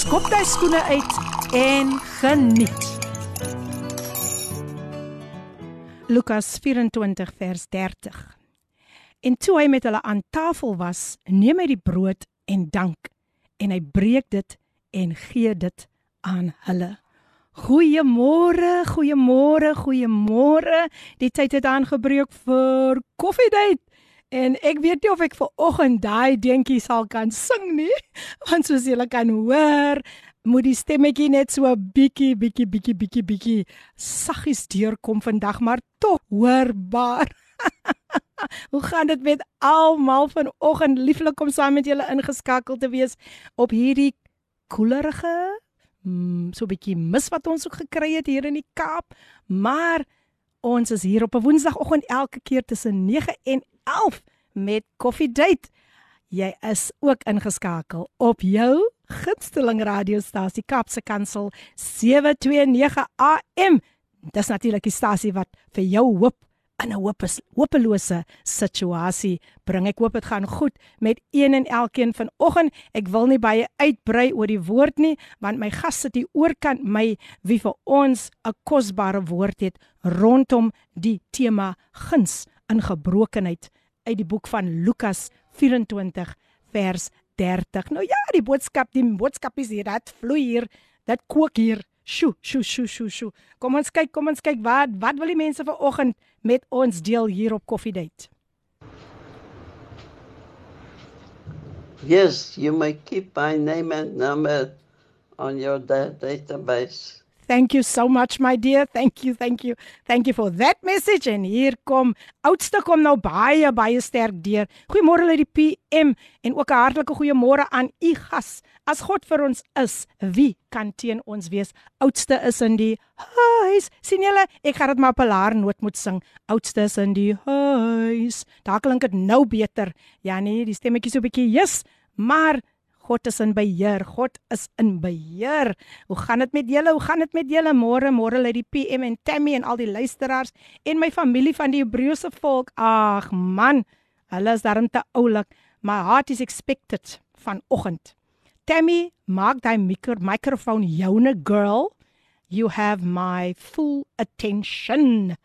skop jy skoene uit en geniet. Lukas 24 vers 30. En toe hy met hulle aan tafel was, neem hy die brood en dank en hy breek dit en gee dit aan hulle. Goeiemôre, goeiemôre, goeiemôre. Die tyd het aangebreek vir koffiedייט. En ek weet nie of ek ver oggend daai dingetjie sal kan sing nie, want soos julle kan hoor, moet die stemmetjie net so bietjie bietjie bietjie bietjie bietjie saggies deurkom vandag, maar tog hoorbaar. Hoe gaan dit met almal vanoggend? Lieflik om saam met julle ingeskakel te wees op hierdie koelerige mm, so 'n bietjie mis wat ons ook gekry het hier in die Kaap, maar ons is hier op 'n Woensdagoggend elke keer tussen 9 en 11 met Coffee Date. Jy is ook ingeskakel op jou gunsteling radiostasie Kaapse Kansel 729 AM. Dis natuurlik die stasie wat vir jou hoop in 'n hopes, hopelose situasie bring. Ek hoop dit gaan goed met een en elkeen vanoggend. Ek wil nie baie uitbrei oor die woord nie, want my gas sit hier oorkant my wie vir ons 'n kosbare woord het rondom die tema guns in gebrokenheid uit die boek van Lukas 24 vers 30. Nou ja, die boodskap, die boodskap is hier, dit vloei hier, dit kook hier. Sjoe, sjoe, sjoe, sjoe, sjoe. Kom ons kyk, kom ons kyk wat wat wil die mense vanoggend met ons deel hier op Coffee Date. Yes, you may keep my name and number on your da database. Thank you so much my dear. Thank you, thank you. Thank you for that message en hier kom oudste kom nou baie baie sterk deur. Goeiemôre uit die PM en ook 'n hartlike goeiemôre aan u gas. As God vir ons is, wie kan teen ons wees? Oudste is in die huis. sien julle, ek gaan dit maar op 'n laer noot moet sing. Oudste is in die huis. Daar klink dit nou beter. Ja nee, die stemmetjie so 'n bietjie jis, maar God is in beheer. God is in beheer. Hoe gaan dit met julle? Hoe gaan dit met julle? Môre, môre lê die PM en Tammy en al die luisteraars en my familie van die Hebreëse volk. Ag man, hulle is darm te oulik. My heart is expected vanoggend. Tammy, maak daai mikro mikrofoon joune girl. You have my full attention.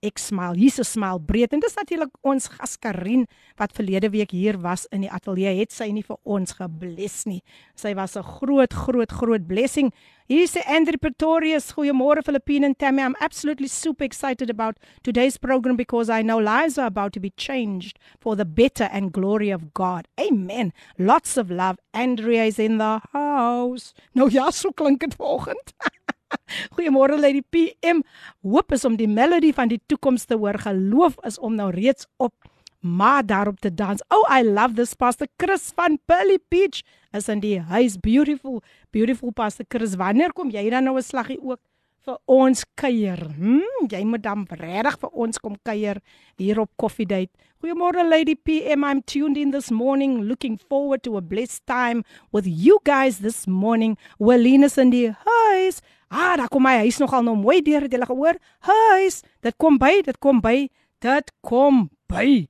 Ek smile, Jesus smile breed en dis natuurlik ons gas Karin wat verlede week hier was in die ateljee het sy nie vir ons gebless nie. Sy was 'n groot groot groot blessing. Hier sê Andre Pretorius, goeiemôre Filippine and Tammy. I'm absolutely super excited about today's program because I know lives are about to be changed for the better and glory of God. Amen. Lots of love. Andrea is in the house. Nou ja, so klink dit vanoggend. Goeiemôre lady PM. Hoop is om die melody van die toekoms te hoor. Geloof is om nou reeds op maar daarop te dans. Oh, I love this Pastor Chris van Pearly Beach. Is in die huis beautiful, beautiful Pastor Chris. Wanneer kom jy dan nou 'n slaggie ook vir ons kuier? Hm, jy moet dan regtig vir ons kom kuier hier op Coffee Date. Goeiemôre Lady PM. I'm tuned in this morning looking forward to a blessed time with you guys this morning. Wellines in die huis. Ah, daar kom my huis nogal nou mooi deur het jy gehoor? Huis, dit kom by, dit kom by, dit kom by.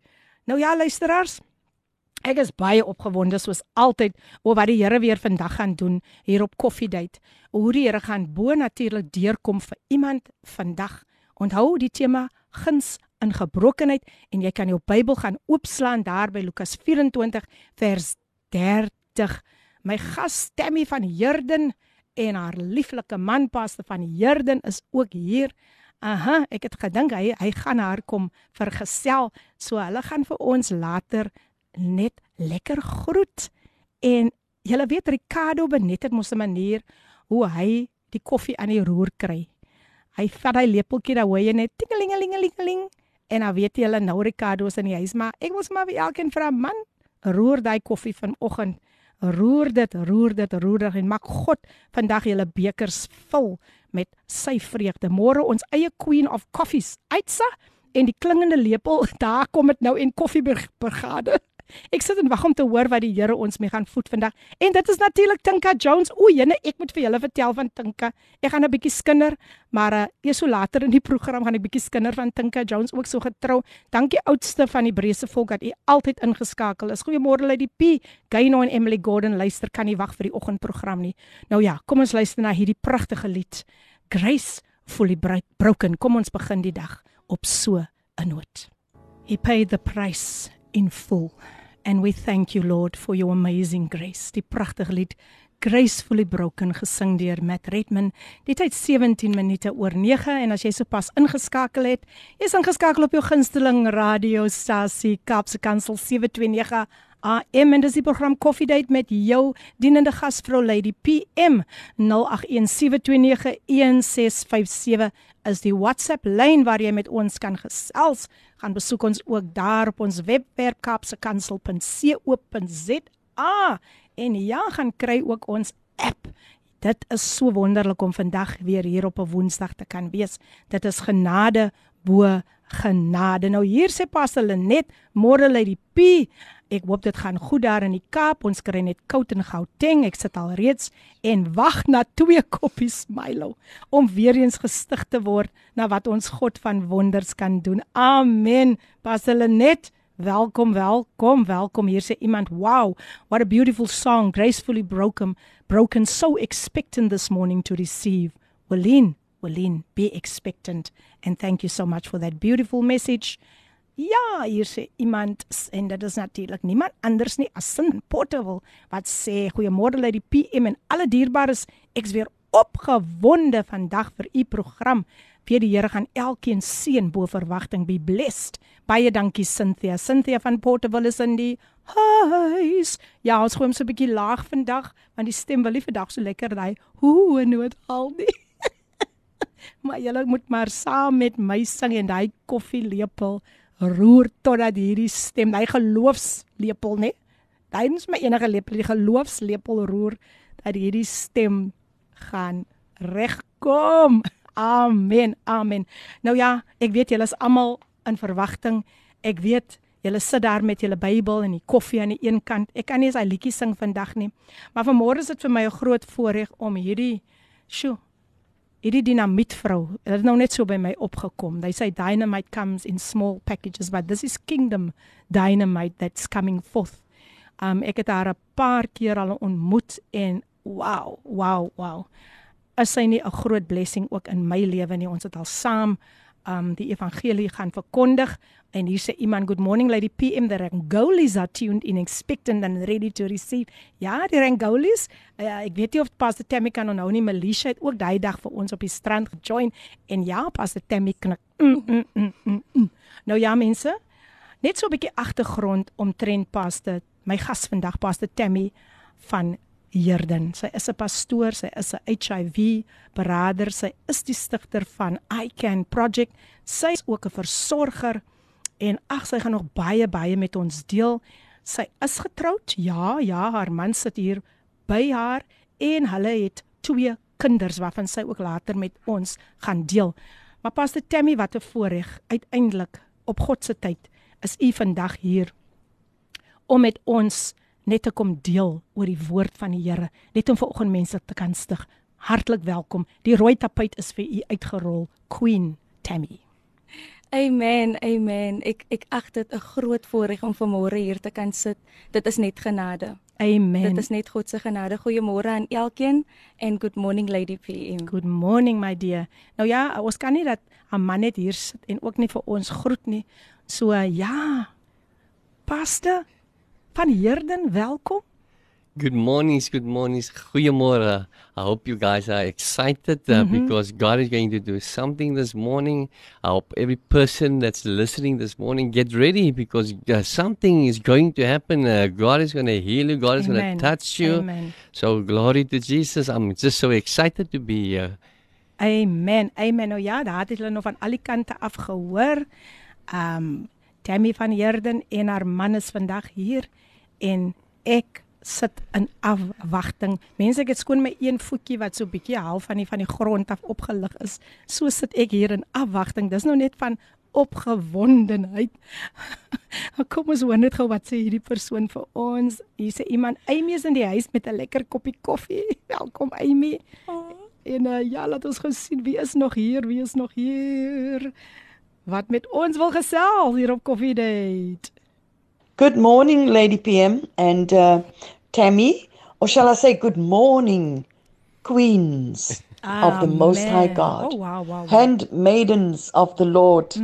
Nou ja, luisteraars, ek is baie opgewonde soos altyd oor wat die Here weer vandag gaan doen hier op Coffee Date. Hoe die Here gaan bo natuurlik deurkom vir iemand vandag. Onthou die tema guns in gebrokenheid en jy kan jou Bybel gaan oopslaan daar by Lukas 24 vers 30. My gas Tammy van Herden en haar lieflike man Pastor van Herden is ook hier. Aha, ek het gedink hy hy gaan haar kom vergesel. So hulle gaan vir ons later net lekker groet. En julle weet Ricardo benet het mos 'n manier hoe hy die koffie aan die roer kry. Hy vat hy lepeltjie daar hoor jy net tingelingelingeling en dan weet jy hulle nou Ricardo is in die huis maar ek wil sommer vir elkeen vra man roer daai koffie vanoggend Roer dit, roer dit, roer dit en maak God vandag julle bekers vul met sy vreugde. Môre ons eie Queen of Coffees, Aitsa en die klingende lepel, daar kom dit nou en koffiebrigade. Ek sit en wag om te hoor wat die Here ons mee gaan voed vandag. En dit is natuurlik Tinka Jones. O, jene, ek moet vir julle vertel van Tinka. Ek gaan 'n bietjie skinder, maar uh, eers so later in die program gaan ek bietjie skinder van Tinka Jones ook so getrou. Dankie oudste van die Breëse volk dat u altyd ingeskakel is. Goeiemôre uit die P. Gayno en Emily Gordon luister kan nie wag vir die oggendprogram nie. Nou ja, kom ons luister na hierdie pragtige lied. Grace fully broken. Kom ons begin die dag op so 'n noot. He paid the price in full. And we thank you Lord for your amazing grace. Die pragtige lied Gracefully Broken gesing deur Matt Redman. Dit het 17 minute oor 9 en as jy sopas ingeskakel het, is ingeskakel op jou gunsteling radiostasie Kapse Kansel 729 AM en dis die program Coffee Date met jou dienende gasvrou Lady PM 0817291657 is die WhatsApp lyn waar jy met ons kan gesels. Gaan besoek ons ook daar op ons webwerf kapsekansel.co.za en ja, gaan kry ook ons app. Dit is so wonderlik om vandag weer hier op 'n Woensdag te kan wees. Dit is genade bo genade. Nou hier sê Pastor Lenet, môre lê die P Ek hoop dit gaan goed daar in die Kaap. Ons kry net koud in Gauteng. Ek sit al reeds en wag na twee koppies Milo om weer eens gestig te word na wat ons God van wonders kan doen. Amen. Pas hulle net welkom, welkom, welkom. Hier sê iemand, "Wow, what a beautiful song, gracefully broken, broken so expectant this morning to receive." Wallin, Wallin, be expectant and thank you so much for that beautiful message. Ja, hier sê iemand en dit is natuurlik niemand anders nie as Sin Portable wat sê goeiemôre uit die PM en alle dierbares ek's weer opgewonde vandag vir u program. Vir die Here gaan elkeen seën bo verwagting be blessed. Baie dankie Cynthia. Cynthia van Portable is in die huis. Ja, ons gooi hom so 'n bietjie laag vandag want die stem wil nie vandag so lekker ry. Hoe nood al nie. maar julle moet maar saam met my sing en daai koffielepel roer totdat hierdie stem, hy geloofslepel, né? Hy is my enige lepel, die geloofslepel roer dat hierdie stem gaan regkom. Amen. Amen. Nou ja, ek weet julle is almal in verwagting. Ek weet julle sit daar met julle Bybel en die koffie aan die een kant. Ek kan nie eens hy liedjie sing vandag nie. Maar vanmôre is dit vir my 'n groot voorreg om hierdie sjoe hierdie dinamietvrou het nou net so by my opgekom. They say dynamite comes in small packages, but this is kingdom dynamite that's coming forth. Um ek het haar 'n paar keer al ontmoet en wow, wow, wow. Is sy nie 'n groot blessing ook in my lewe nie? Ons het al saam um die evangelie gaan verkondig. En hier sê iemand good morning lady PM the Rangolis are tuned in expectant and ready to receive. Ja die Rangolis uh, ek weet nie of Pastor Tammy kan onthou nie Melissa het ook daai dag vir ons op die strand gejoin. En ja Pastor Tammy knik. Mm, mm, mm, mm, mm. nou ja mense net so 'n bietjie agtergrond omtrent Pastor my gas vandag Pastor Tammy van Herden. Sy is 'n pastoor, sy is 'n HIV beraader, sy is die stigter van I Can Project. Sy is ook 'n versorger en ag sy gaan nog baie baie met ons deel. Sy is getroud. Ja, ja, haar man sit hier by haar en hulle het twee kinders waarvan sy ook later met ons gaan deel. Maar Pastor Tammy, wat 'n voorreg uiteindelik op God se tyd is u vandag hier om met ons net te kom deel oor die woord van die Here, net om vanoggend mense te kan stig. Hartlik welkom. Die rooi tapuit is vir u uitgerol, Queen Tammy. Amen. Amen. Ek ek ag dit 'n groot voorreg om vanmôre hier te kan sit. Dit is net genade. Amen. Dit is net God se genade. Goeiemôre aan elkeen en good morning Lady PM. Good morning my dear. Nou ja, ons kan nie dat 'n man net hier sit en ook nie vir ons groet nie. So ja. Pastor van Herden, welkom. Good mornings, good mornings. Goeiemôre. I hope you guys are excited uh, mm -hmm. because God is going to do something this morning. I hope every person that's listening this morning get ready because uh, something is going to happen. Uh, God is going to heal you. God is going to touch you. Amen. So glory to Jesus. I'm just so excited to be here. Amen. Amen. Nou ja, daar het hulle nog van al die kante af gehoor. Um Tammy van Herden en haar man is vandag hier en ek sit in afwagting. Mense, ek het skoon my een voetjie wat so bietjie half van die van die grond af opgelig is. So sit ek hier in afwagting. Dis nou net van opgewondenheid. Kom ons hoor net gou wat sê hierdie persoon vir ons. Hier sê iemand, Amy is in die huis met 'n lekker koppie koffie. Welkom Amy. Oh. En uh, ja, laat ons gou sien wie is nog hier, wie is nog hier. Wat met ons wil gesels hier op Coffee Date. Good morning, Lady PM and uh, Tammy. Or shall I say, good morning, Queens of the Most High God, Oh, wow, wow, wow. handmaidens of the Lord.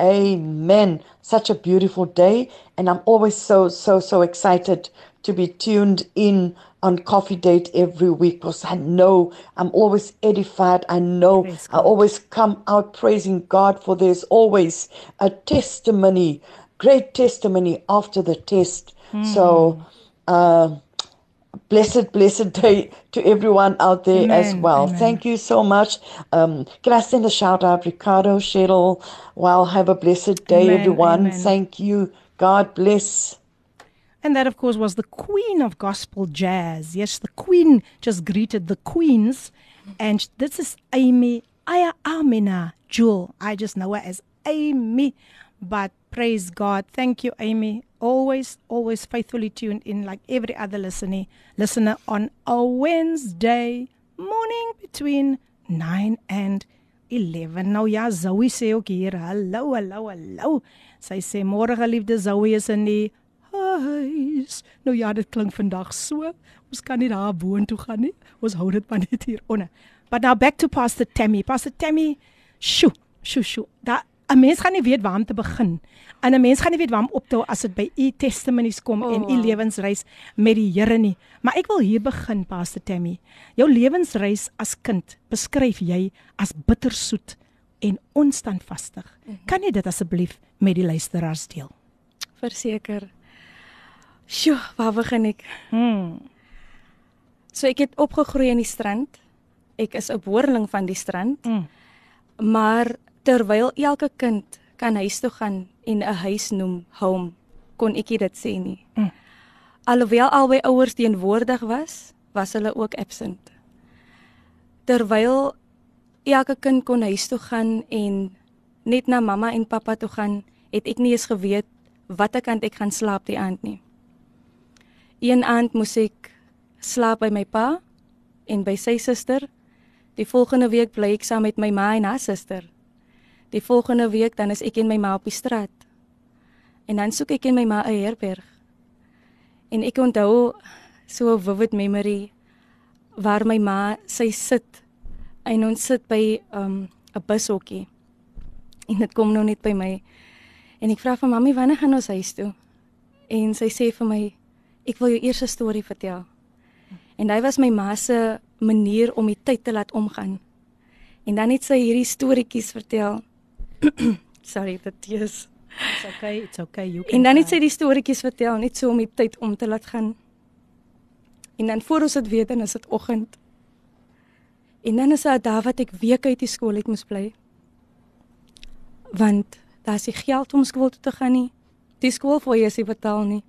Amen. Such a beautiful day. And I'm always so, so, so excited to be tuned in on Coffee Date every week because I know I'm always edified. I know I always come out praising God for there's always a testimony, great testimony after the test. So, uh, blessed, blessed day to everyone out there as well. amen. Thank you so much. Um, can I send a shout out, Ricardo, Cheryl? Well, have a blessed day, Amen, everyone. amen. Thank you. God bless. And that, of course, was the queen of gospel jazz. Yes, the queen just greeted the queens. And this is Amy Aya Amina Jewel. I just know her as Amy. But praise God. Thank you, Amy. Always, always faithfully tuned in like every other listener, listener on a Wednesday morning between 9 and 11. Nou ja, Zoe sê ook hier, hallo, hallo, hallo. Sy sê môre geliefde Zoe is in die huis. Nou ja, dit klink vandag so. Ons kan nie daar boontoe gaan nie. Ons hou dit maar net hier onder. But now back to Pastor Tammy. Pastor Tammy, shoo, shoo, shoo. Da 'n mens gaan nie weet waar om te begin. En 'n mens gaan nie weet waar om op te hou as dit by u testimonies kom Oh, en u lewensreis met die Here nie. Maar ek wil hier begin, Pastor Tammy. Jou lewensreis as kind beskryf jy as bittersoet en onstandvastig. Kan jy dit asseblief met die luisteraars deel? Verseker. Sjoe, waar begin ek? Hmm. So ek het opgegroei in die strand. Ek is 'n boerling van die strand. Mm. Maar terwyl elke kind kan huis toe gaan en 'n huis noem home, kon ek dit sê nie. Mm. Alhoewel albei ouers teenwoordig was, was hulle ook absent. Terwyl elke kind kon huis toe gaan en net na mamma en pappa toe gaan, het ek nie eens geweet watter kant ek gaan slaap die aand nie. Een aand moes ek slaap by my pa en by sy suster. Die volgende week bly ek saam met my ma en haar suster. Die volgende week dan is ek en my ma op die straat. En dan soek ek en my ma 'n herberg. En ek onthou so 'n vivid memory waar my ma sy sit en ons sit by um, 'n bushokkie. En dit kom nou net by my. En ek vra vir mami wanneer gaan ons huis toe? En sy sê vir my ek wil jou eers 'n storie vertel. En hy was my ma se manier om die tyd te laat omgaan. En dan het sy hierdie storieetjies vertel. Sorry, dit is. It's okay, it's okay. You can En dan het sy die storieetjies vertel net so om die tyd om te laat gaan. En dan voor ons dit weet dan is dit oggend. En dan is daar daar wat ek week uit die skool uit moes bly. Want daar's nie geld om skool toe te gaan nie. Die skoolfooi is nie betaal nie.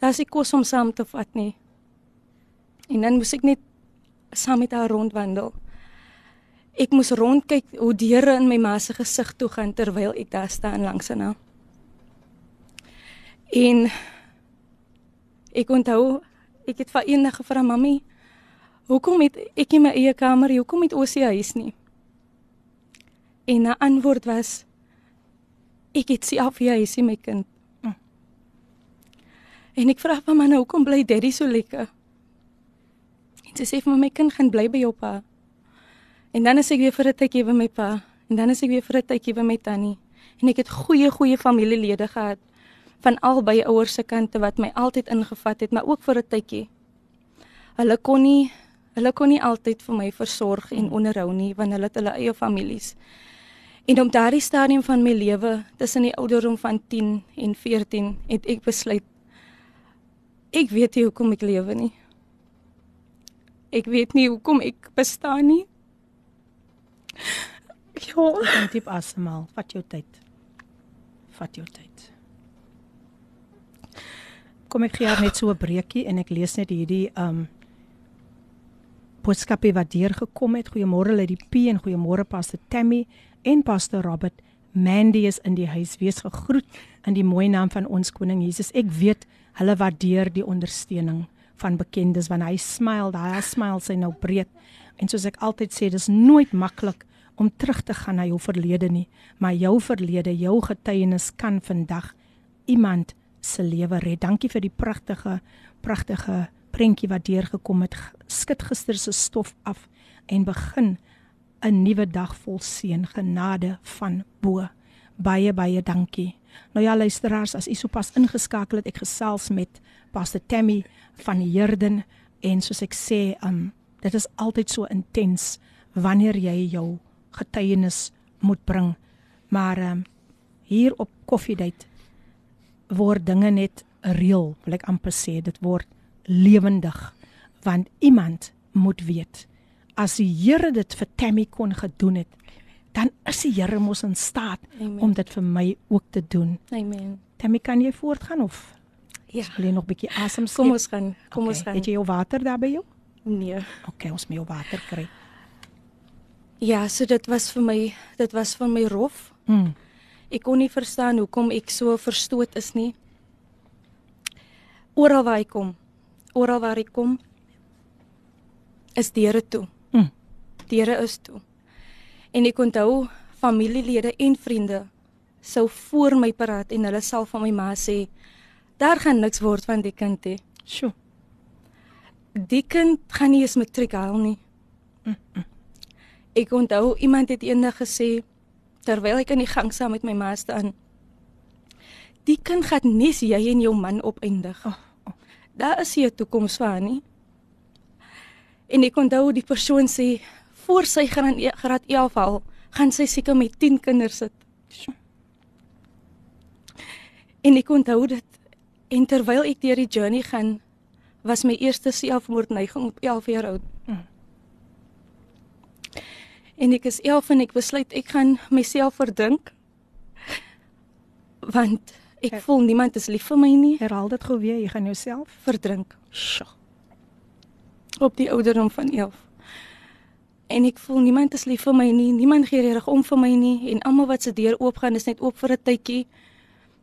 Daar's nie kos om saam te vat nie. En dan moes ek net saam met haar rondwandel. Ek moes rondkyk hoe deure in my ma se gesig toe gaan terwyl ek daar staan langs aan haar. En ek onthou ek het vir eendag gevra mami, hoekom het ek nie my eie kamer, hoekom het ons nie 'n huis nie? En haar antwoord was ek het self hier huis in my kind. En ek vra vir my nou hoekom bly daddy so lekker? En sy sê vir my my kind gaan bly by jou pa. En dan is ek weer vir 'n tydjie by my pa en dan is ek weer vir 'n tydjie by my tannie. En ek het goeie goeie familielede gehad van albei ouers se kante wat my altyd ingevat het, maar ook vir 'n tydjie. Hulle kon nie hulle kon nie altyd vir my versorg en onderhou nie want hulle het hulle eie families. En op daardie stadium van my lewe, tussen die ouderdom van 10 en 14, het ek besluit ek weet nie hoekom ek lewe nie. Ek weet nie hoekom ek bestaan nie. Ja. Diep asemhaal. Vat jou tyd. Vat jou tyd. Kom ek gee haar net so 'n breekie en ek lees net hierdie um boodskappe wat deurgekom het. Goeiemôre Lady P en goeiemôre Pastor Tammy en Pastor Robert. Mandy is in die huis. Wees gegroet in die mooi naam van ons koning Jesus. Ek weet hulle waardeer die ondersteuning van bekendes wanneer hy smile, daai smile sy nou breed. En soos ek altyd sê, dis nooit maklik om terug te gaan na jou verlede nie, maar jou verlede, jou getuienis kan vandag iemand se lewe red. Dankie vir die pragtige pragtige prentjie wat deurgekom het. Skud gister se stof af en begin 'n nuwe dag vol seën, genade van bo. Baie baie dankie. Nou ja luisteraars, as u sopas ingeskakel het, ek gesels met Pastor Tammy van die Herden en soos ek sê, um dit is altyd so intens wanneer jy jou getuienis moet bring. Maar um hier op Koffiedייט word dinge net reël, wil ek amper sê, dit word lewendig want iemand moet weet as die Here dit vir Tammy kon gedoen het, dan is die Here mos in staat Amen. om dit vir my ook te doen. Amen. Tammy, kan jy voortgaan of Ja. wil jy nog 'n bietjie asem sleep? Kom ons gaan. Kom okay. ons gaan. Het jy jou water daar by jou? Nee. Okay, ons moet jou water kry. Ja, so dit was vir my, dit was vir my rof. Mm. Ek kon nie verstaan hoekom ek so verstoot is nie. Oral waar ek kom, oral waar ek kom, is deure toe. Mm. Deure is toe. En ek onthou familielede en vriende sou voor my praat en hulle sal van my ma sê, daar gaan niks word van die kind hè. Sjoe. Die kind gaan nie eens matriek haal nie. Ek onthou iemand het eendag gesê terwyl ek in die gang saam met my ma staan. Die kind gaan nes jy en jou man opeindig. Oh, oh. Daar is nie 'n toekoms vir haar nie. En ek onthou die persoon sê voor sy gaan in graad 11 haal, gaan sy seker met 10 kinders sit. En ek onthou dit en terwyl ek deur die journey gaan, was my eerste selfmoordneiging op 11 jaar oud. Mm. En ek is 11 en ek besluit ek gaan myself verdrink. Want ek Ja. voel niemand is lief vir my nie. Herhaal dit gou weer, jy gaan jouself. Verdrink Sjoe. Op die ouderdom van 11. En ek voel niemand is lief vir my nie. Niemand gee reg om vir my nie en almal wat se deur oop gaan is net oop vir 'n tydjie.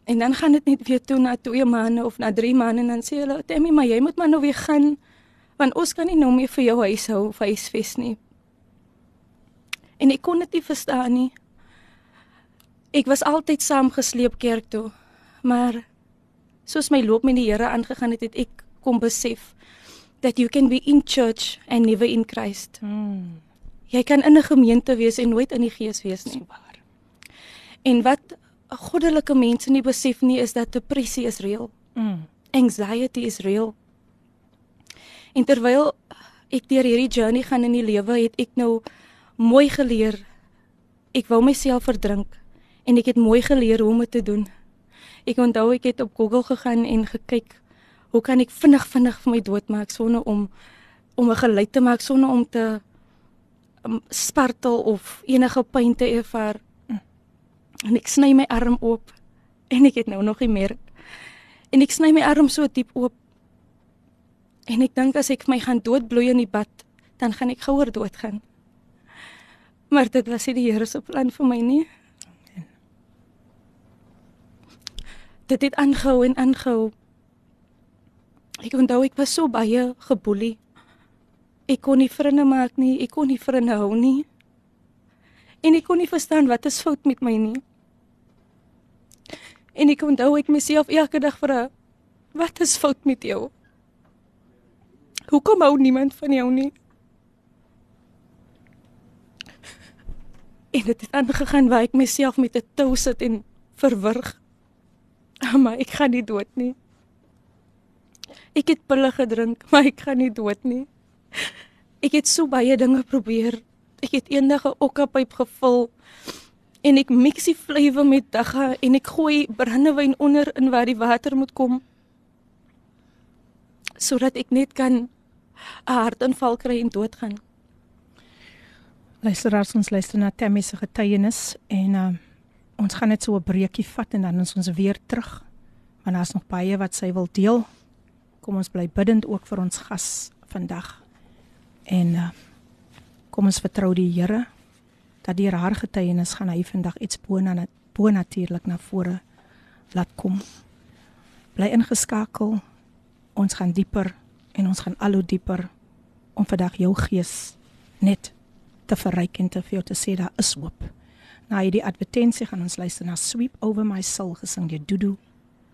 En dan gaan dit net weer toe na 2 maande of na 3 maande en dan sê hulle, "Tammy, maar jy moet maar nou weer gaan want ons kan nie nou meer vir jou huis hou of huisves nie." En ek kon dit nie verstaan nie. Ek was altyd saamgesleep kerk toe, maar soos my loop met die Here aangegaan het, het ek kom besef that you can be in church and never in Christ. Mm. Jy kan in 'n gemeente wees en nooit in die gees wees nie. waar. En wat goddelike mense nie besef nie is dat depressie is reëel. Mm. Anxiety is reëel. En terwyl ek deur hierdie journey gaan in die lewe, het ek nou mooi geleer. Ek wou myself verdrink en ek het mooi geleer hoe om dit te doen. Ek onthou ek het op Google gegaan en gekyk hoe kan ek vinnig vinnig vir my doodmaak sonder om om 'n geluid te maak sonder om te um, spartel of enige pyn te ervaar. En ek sny my arm oop en ek het nou nog nie meer en ek sny my arm so diep oop. En ek dink as ek my gaan doodbloei in die bad, dan gaan ek gouer doodgaan. Maar dit was nie die Here se plan vir my nie. Dit het aangehou en aangehou. Ek onthou ek was so baie geboelie. Ek kon nie vriende maak nie, ek kon nie vriende hou nie. En ek kon nie verstaan wat is fout met my nie. En ek onthou ek myself elke dag vra, wat is fout met jou? Hoekom hou niemand van jou nie? En dit het aangegaan waar ek myself met 'n tou sit en verwrig. Maar ek gaan nie dood nie. Ek het pille gedrink, maar ek gaan nie dood nie. Ek het so baie dinge probeer. Ek het eendag 'n okkapyp gevul en ek mix die vlewe met dagga en ek gooi brandewyn onder in waar die water moet kom sodat ek net kan 'n hartaanval kry en doodgaan. Luisteraars, ons luister na Tammy se getuienis en uh, ons gaan net so 'n breekie vat en dan is ons weer terug. Want daar's nog baie wat sy wil deel. Kom ons bly bidend ook vir ons gas vandag. En uh, kom ons vertrou die Here dat deur haar getuienis gaan hy vandag iets bonatuurlik na vore laat kom. Bly ingeskakel. Ons gaan dieper en ons gaan al hoe dieper om vandag jou gees net te verryk en te vir jou te sê daar is hoop. Na hierdie advertensie gaan ons luister na Sweep Over My Soul gesing deur Dudu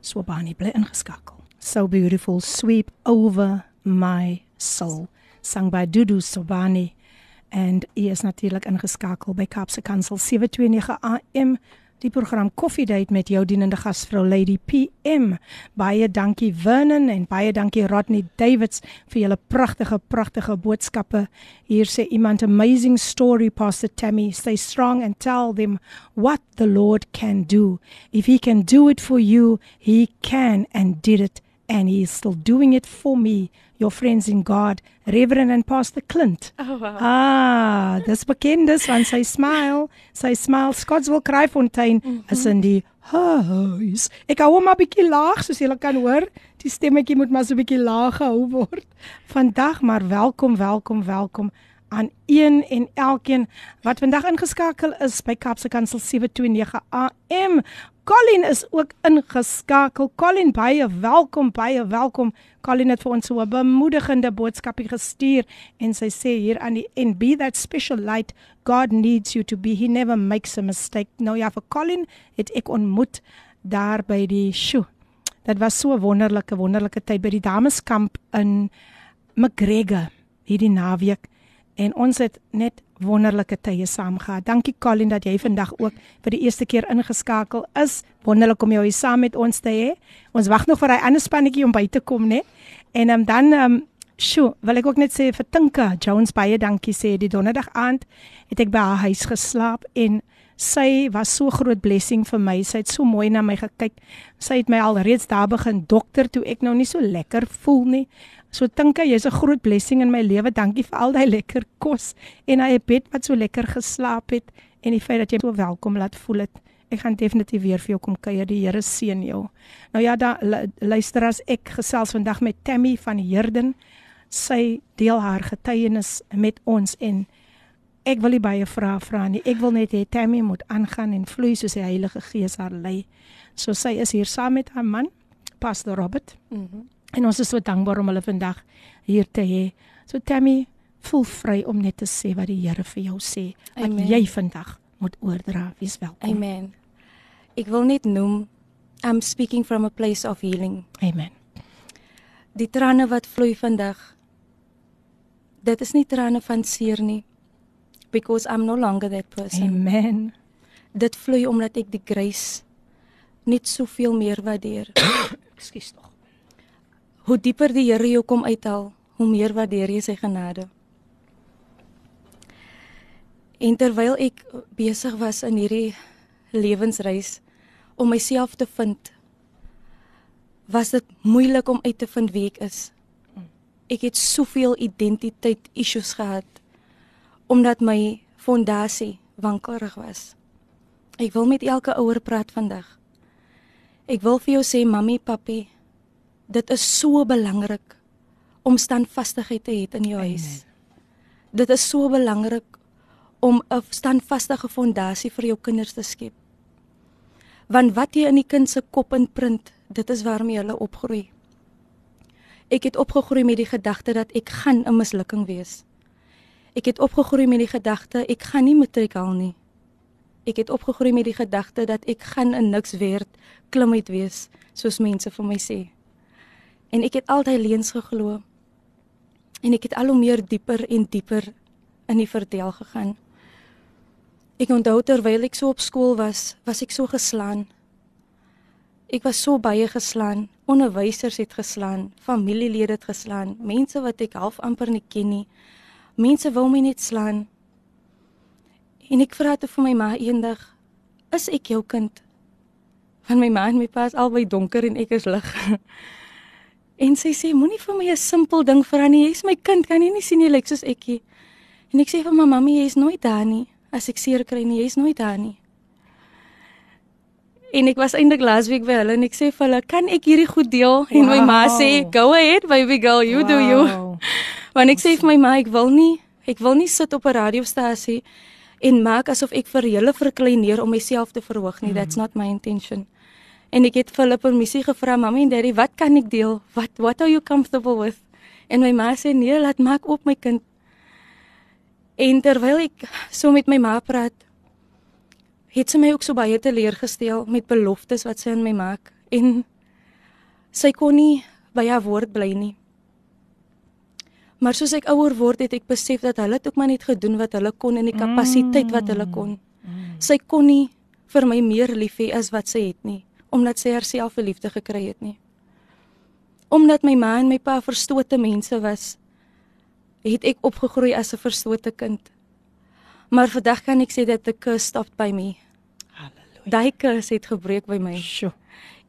Swabani bly ingeskakel. So beautiful Sweep Over My Soul sung by Dudu Swabani and hy is natuurlik ingeskakel by Kaapse Kansel 729 AM die program Coffee Date met jou dienende gasvrou Lady PM. Baie dankie Vernon en baie dankie Rodney Davids vir julle pragtige pragtige boodskappe. Hier sê iemand amazing story Pastor Tammy, stay strong and tell them what the Lord can do. If he can do it for you, he can and did it and he is still doing it for me your friends in God, Reverend and Pastor Clint. Oh wow. Ah, dis bekendes van sy smile, sy smile Scottsville Kraaifontein mm -hmm. is in die huis. Ek hou hom 'n bietjie laag soos julle kan hoor. Die stemmetjie moet maar so 'n bietjie laag gehou word. Vandag maar welkom, welkom, welkom aan een en elkeen wat vandag ingeskakel is by Kapse Kansel 729 AM. Colin is ook ingeskakel. Colin baie welkom, baie welkom. Colin het vir ons so 'n bemoedigende boodskapie gestuur en sy sê hier aan die en be that special light God needs you to be. He never makes a mistake. Nou ja, vir Colin het ek ontmoet daar by die show. Dit was so 'n wonderlike wonderlike tyd by die dameskamp in McGregor hierdie naweek en ons het net wonderlike tye saam gehad. Dankie Colin dat jy vandag ook vir die eerste keer ingeskakel is. Wonderlik om jou hier saam met ons te hê. Ons wag nog vir hy ander spannetjie om by te kom, né? En um, dan um, sjoe, wil ek ook net sê vir Tinka Jones baie dankie sê die donderdag aand het ek by haar huis geslaap en sy was so groot blessing vir my. Sy het so mooi na my gekyk. Sy het my al reeds daar begin dokter toe ek nou nie so lekker voel nie. So dink ek jy's 'n groot blessing in my lewe. Dankie vir al daai lekker kos en hy bed wat so lekker geslaap het en die feit dat jy so welkom laat voel het. Ek gaan definitief weer vir jou kom kuier. Die Here seën jou. Nou ja, da luister as ek gesels vandag met Tammy van Herden. Sy deel haar getuienis met ons en ek wil nie baie vrae vra nie. Ek wil net hê Tammy moet aangaan en vloei soos die Heilige Gees haar lei. So sy is hier saam met haar man, Pastor Robert. Mhm. Mm En ons is so dankbaar om hulle vandag hier te hê. So Tammy, voel vry om net te sê wat die Here vir jou sê. Wat jy vandag moet oordra. Wees welkom. Amen. Ek wil net noem I'm speaking from a place of healing. Amen. Die trane wat vloei vandag. Dit is nie trane van seer nie. Because I'm no longer that person. Amen. Dit vloei omdat ek die grace net soveel meer waardeer. Ekskuus tog hoe dieper die Here jou kom uithaal, hoe meer waardeer jy sy genade. En terwyl ek besig was in hierdie lewensreis om myself te vind, was dit moeilik om uit te vind wie ek is. Ek het soveel identiteit issues gehad omdat my fondasie wankelig was. Ek wil met elke ouer praat vandag. Ek wil vir jou sê mami, papi, dit is so belangrik om standvastigheid te hê in jou huis. Dit is so belangrik om 'n standvastige fondasie vir jou kinders te skep. Want wat jy in die kind se kop inprint, dit is waarmee hulle opgroei. Ek het opgegroei met die gedagte dat ek gaan 'n mislukking wees. Ek het opgegroei met die gedagte ek gaan nie matriek haal nie. Ek het opgegroei met die gedagte dat ek gaan 'n niks werd klim uit wees, soos mense vir my sê en ek het altyd leuns geglo. En ek het al hoe meer dieper en dieper in die verdeel gegaan. Ek onthou terwyl ek so op skool was, was ek so geslaan. Ek was so baie geslaan. Onderwysers het geslaan, familielede het geslaan, mense wat ek half amper nie ken nie. Mense wou my net slaan. En ek vra toe vir my ma eendag, "Is ek jou kind?" Want my ma en my pa is albei donker en ek is lig. En sy sê moenie vir my 'n simpel ding vra nie. Jy's my kind, kan jy nie sien jy lyk soos ekie? En ek sê vir my mamma, jy's nooit daar nie. As ek seer kry nie, jy's nooit daar nie. En ek was eintlik laasweek by hulle en ek sê vir hulle, "Kan ek hierdie goed deel?" En my ma sê, "Go ahead, baby girl, you wow. do you." Want ek sê vir my ma, ek wil nie, ek wil nie sit op 'n radiostasie en maak asof ek vir julle verkleineer om myself te verhoog nie. Mm. That's not my intention. En ek het vir hulle permissie gevra, "Mamy en Daddy, wat kan ek deel? What what are you comfortable with?" En my ma sê, "Nee, laat maak op my kind." En terwyl ek so met my ma praat, het sy my ook so baie teleurgestel met beloftes wat sy aan my maak en sy kon nie by haar woord bly nie. Maar soos ek ouer word, het ek besef dat hulle dit ook maar net gedoen wat hulle kon in die kapasiteit wat hulle kon. Sy kon nie vir my meer lief hê as wat sy het nie, omdat sy haarself verliefde gekry het nie. Omdat my ma en my pa verstote mense was, het ek opgegroei as 'n verstote kind. Maar vandag kan ek sê dat the curse stopped by me. Halleluja. Daai curse het gebreek by my. Sjoe.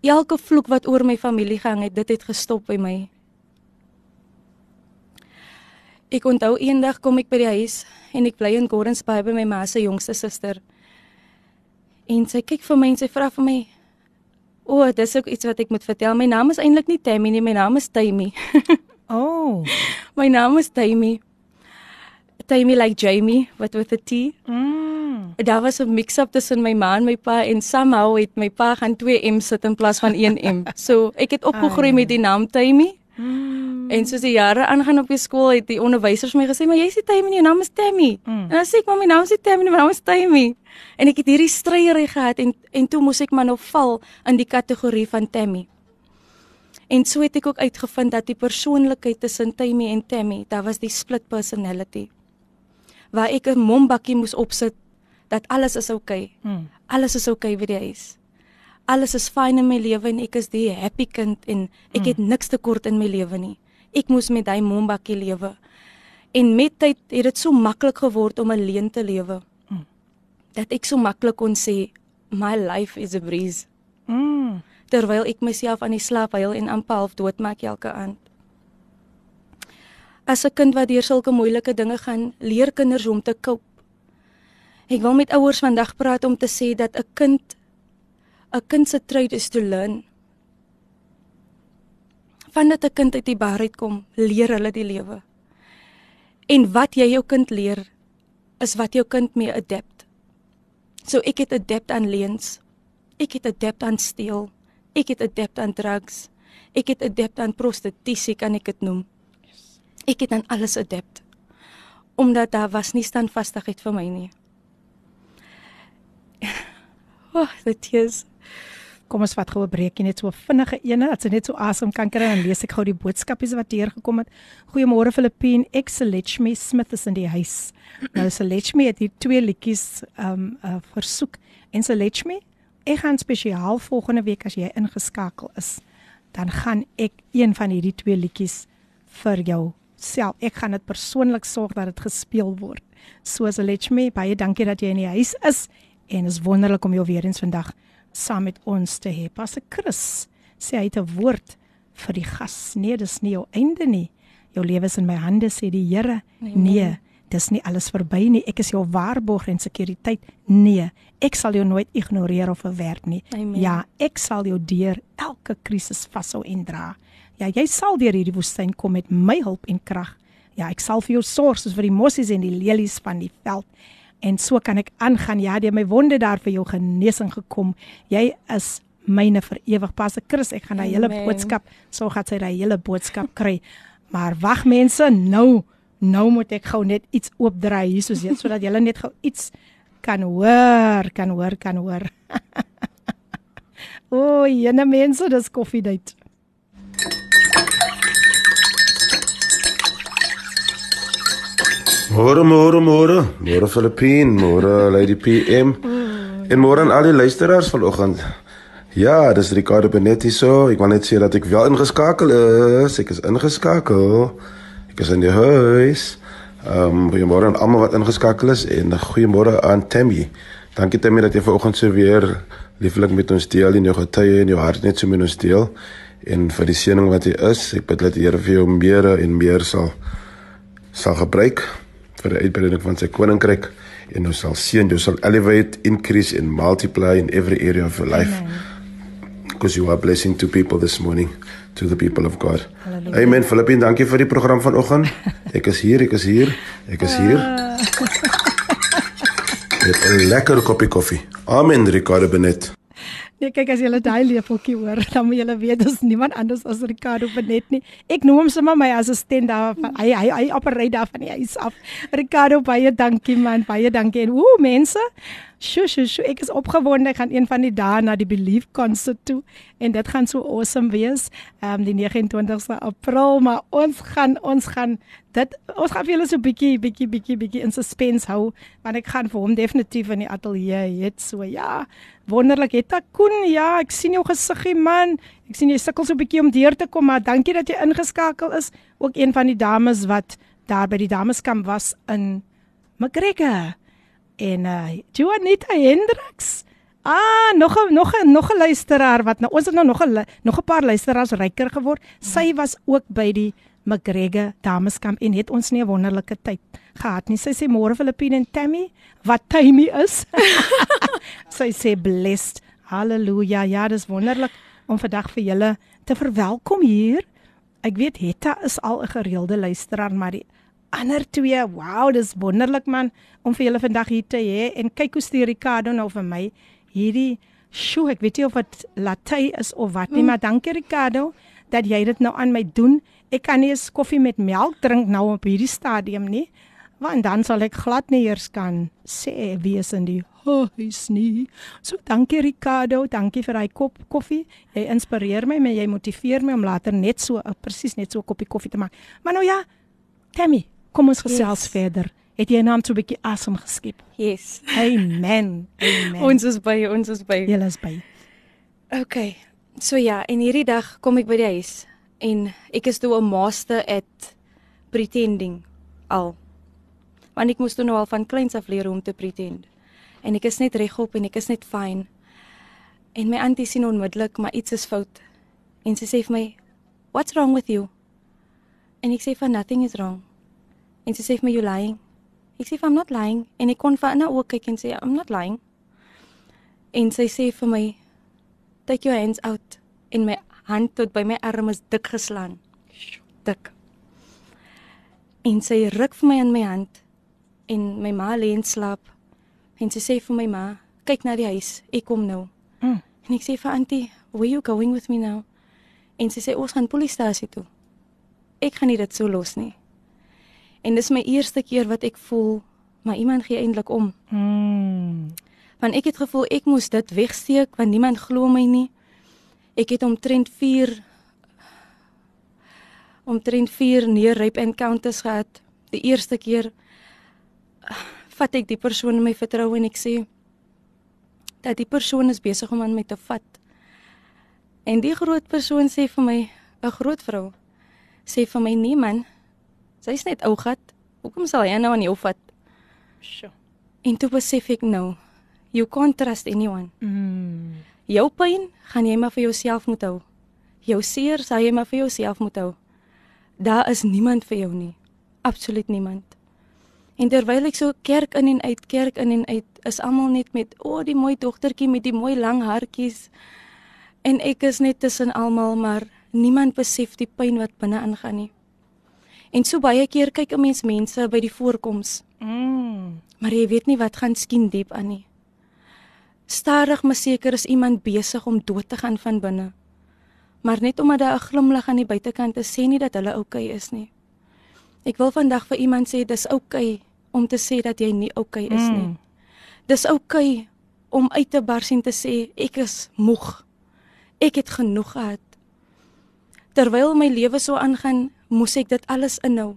Elke vloek wat oor my familie gehang het, dit het gestop by my. Ek onthou eendag kom ek by die huis en ek bly in Gordons Bay by my ma se jongste suster. En sy kyk vir my en sy vra vir my: "O, oh, dis ook iets wat ek moet vertel. My naam is eintlik nie Tammy nie, my naam is Tammy." Oh. My naam is Tammy. Tammy like Jamie, but with a T. Mm. Daar was 'n mix-up tussen my ma en my pa en somehow het my pa gaan 2 M sit in plaas van 1 M. So, ek het opgegroei met die naam Tammy. Mm. En soos die jare aangaan op die skool het die onderwysers my gesê, "Maar jy's nie Tammy nie, jou naam is Tammy." Mm. En dan sê ek, "Maar my naam is nie Tammy nie, my naam is Tammy." En ek het hierdie stryery gehad en en toe moes ek maar nou val in die kategorie van Tammy. En so het ek ook uitgevind dat die persoonlikheid tussen Tammy en Tammy, daar was die split personality. Waar ek 'n mombakkie moes opsit dat alles is oukei. Okay. Hmm. Alles is oukei okay by die huis. Alles is fyn in my lewe en ek is die happy kind en ek hmm. het niks tekort in my lewe nie. Ek moes met hy mombakkie lewe. En met tyd het dit so maklik geword om alleen te lewe. Hmm. Dat ek so maklik kon sê my life is a breeze. Mm terwyl ek myself aan die slaap huil en amper half doodmaak elke aand. As 'n kind wat deur sulke moeilike dinge gaan, leer kinders om te cope. Ek wil met ouers vandag praat om te sê dat 'n kind 'n kind se trade is to learn. Vandat 'n kind uit die bar uitkom, leer hulle die lewe. En wat jy jou kind leer, is wat jou kind mee adapt. So ek het adapt aan leens. Ek het adapt aan steel. Ek het adept aan drugs. Ek het adept aan prostitusie, kan ek dit noem. Ek het aan alles adept. Omdat daar was nie standvastigheid vir my nie. Oh, dit is Kom ons vat gou 'n breekie net so vinnige ene dat sy net so asem kan kry en lees ek gou die boodskapies wat hier gekom het. Goeiemôre Filippine, ek Selechme Smith is in die huis. Nou Selechme het hier twee liedjies um uh, versoek en Selechme Ek gaan spesiaal volgende week as jy ingeskakel is, dan gaan ek een van hierdie twee liedjies vir jou self. Ek gaan dit persoonlik sorg dat dit gespeel word. Soos Lechme, baie dankie dat jy in die huis is en is wonderlik om jou weer eens vandag saam met ons te hê. Pas ek Chris sê hy het 'n woord vir die gas. Nee, dis nie jou einde nie. Jou lewe is in my hande sê die Here. Nee, nee dis nie alles verby nie. Ek is jou waarborg en sekuriteit. Nee, ek sal jou nooit ignoreer of verwerp nie. Amen. Ja, ek sal jou deur elke krisis vashou en dra. Ja, jy sal deur hierdie woestyn kom met my hulp en krag. Ja, ek sal vir jou sorg soos vir die mossies en die lelies van die veld En so kan ek aangaan. Ja, deur my wonde daar vir jou genesing gekom. Jy is myne vir ewig. Pas ek Chris, ek gaan daai hele boodskap, so gaan sy daai hele boodskap kry. Maar wag mense, nou nou moet ek gou net iets oopdraai hier soos net sodat julle net gou iets kan hoor, kan hoor, kan hoor. o, oh, jene mense, dis koffiedייט. Môre, môre, môre. Môre Filippin, môre Lady PM. En môre aan al die luisteraars vanoggend. Ja, dis Ricardo Benetti so. Ek wil net sê dat ek wel ingeskakel is. Ek is ingeskakel. Ek is in die huis. Ehm um, goeiemôre aan almal wat ingeskakel is en goeiemôre aan Tammy. Dankie Tammy dat jy vanoggend so weer lieflik met ons deel en jou getuie en jou hart net so met ons deel en vir die seëning wat jy is. Ek bid dat die Here vir jou meer en meer sal sal gebruik vir die uitbreiding van sy koninkryk en ons sal seën, jy sal elevate, increase and multiply in every area of your life. Because you are blessing to people this morning, to the people of God. Hallelujah. Amen. Filippin, dankie vir die program vanoggend. Ek is hier, ek is hier, ek is hier. Met 'n lekker koppie koffie. Amen, Ricardo Benet. Nee, kyk as jy hulle daai lepeltjie hoor, dan moet jy weet dis niemand anders as Ricardo Benet nie. Ek noem hom sommer my assistent daar hy hy hy operate daar van die huis af. Ricardo, baie dankie man, baie dankie. En ooh, mense, Sjoe, sjoe, sjoe, ek is opgewonde. Ek gaan een van die dae na die Belief konsert toe en dit gaan so awesome wees. Ehm um, die 29ste April, maar ons gaan ons gaan dit ons gaan vir julle so bietjie bietjie bietjie bietjie in suspense hou want ek gaan vir hom definitief in die ateljee het so ja. Wonderlik ek Koen, ja, ek sien jou gesiggie man. Ek sien jy sukkel so bietjie om deur te kom, maar dankie dat jy ingeskakel is. Ook een van die dames wat daar by die dameskamp was in McGregor en uh Juanita Hendricks. Ah, nog 'n nog 'n nog 'n luisteraar wat nou ons het nou nog 'n nog 'n paar luisteraars ryker geword. Sy was ook by die McGregor Dameskamp en het ons nie 'n wonderlike tyd gehad nie. Sy sê môre Filippine en Tammy, wat Tammy is. sy sê blessed. Halleluja. Ja, dis wonderlik om vandag vir julle te verwelkom hier. Ek weet Hetta is al 'n gereelde luisteraar, maar die ander twee. Wow, dis wonderlik man om vir julle vandag hier te hê en kyk hoe stuur Ricardo nou vir my hierdie sjoe, ek weet nie of dit latte is of wat nie, mm. maar dankie Ricardo dat jy dit nou aan my doen. Ek kan nie eens koffie met melk drink nou op hierdie stadium nie. Want dan sal ek glad nie eers kan sê wie is in die huis nie. So dankie Ricardo, dankie vir daai kop koffie. Jy inspireer my, maar jy motiveer my om later net so presies net so 'n koppie koffie te maak. Maar nou ja, Tammy, Kom ons gesels yes. verder. Het jy naam so 'n bietjie asem geskep? Yes. Amen. Amen. ons is by ons is by. Jy is by. Okay. So ja, en hierdie dag kom ek by die huis en ek is toe 'n master at pretending al. Want ek moes toe nou al van kleins af leer om te pretend. En ek is net regop en ek is net fyn. En my auntie sien onmiddellik maar iets is fout. En sy sê vir my, "What's wrong with you?" En ek sê, "Nothing is wrong." En sy sê vir my you lying. Ek sê I'm not lying en ek kon vir nou ook kyk en sê I'm not lying. En sy sê vir my take your hands out in my hand tot by my arm is dik geslaan. Dik. En sy ruk vir my in my hand en my ma lê in slaap. En sy sê vir my ma, kyk na die huis, ek kom nou. Mm. En ek sê vir auntie, where you going with me now? En sy sê ons gaan polisiestasie toe. Ek gaan nie dit so los nie. En dis my eerste keer wat ek voel maar iemand gee eintlik om. Mm. Want ek het gevoel ek moes dit wegsteek want niemand glo my nie. Ek het omtrent 4 omtrent 4 near rape encounters gehad. Die eerste keer vat ek die persoon in my vertroue en ek sê dat die persoon is besig om aan my te vat. En die groot persoon sê vir my, 'n groot vrou, sê vir my nee man, Sy's net ou gat. Hoekom sal hy nou aan jou vat? Sjoe. En toe besef ek nou, you can't trust anyone. Mm. Jou pyn gaan jy maar vir jouself moet hou. Jou seer sal jy maar vir jouself moet hou. Daar is niemand vir jou nie. Absoluut niemand. En terwyl ek so kerk in en uit kerk in en uit, is almal net met o, oh, die mooi dogtertjie met die mooi lang haartjies. En ek is net tussen almal, maar niemand besef die pyn wat binne ingaan nie. En so baie keer kyk 'n mens mense by die voorkoms. Mm. Maar jy weet nie wat gaan skien diep aan nie. Stadig maar seker is iemand besig om dood te gaan van binne. Maar net omdat daar 'n glimlag aan die buitekant is, sê nie dat hulle oukei okay is nie. Ek wil vandag vir iemand sê dis oukei okay om te sê dat jy nie oukei okay is nie. Mm. Dis oukei okay om uit te bars en te sê ek is moeg. Ek het genoeg gehad. Terwyl my lewe so aangaan, moes ek dit alles inhou.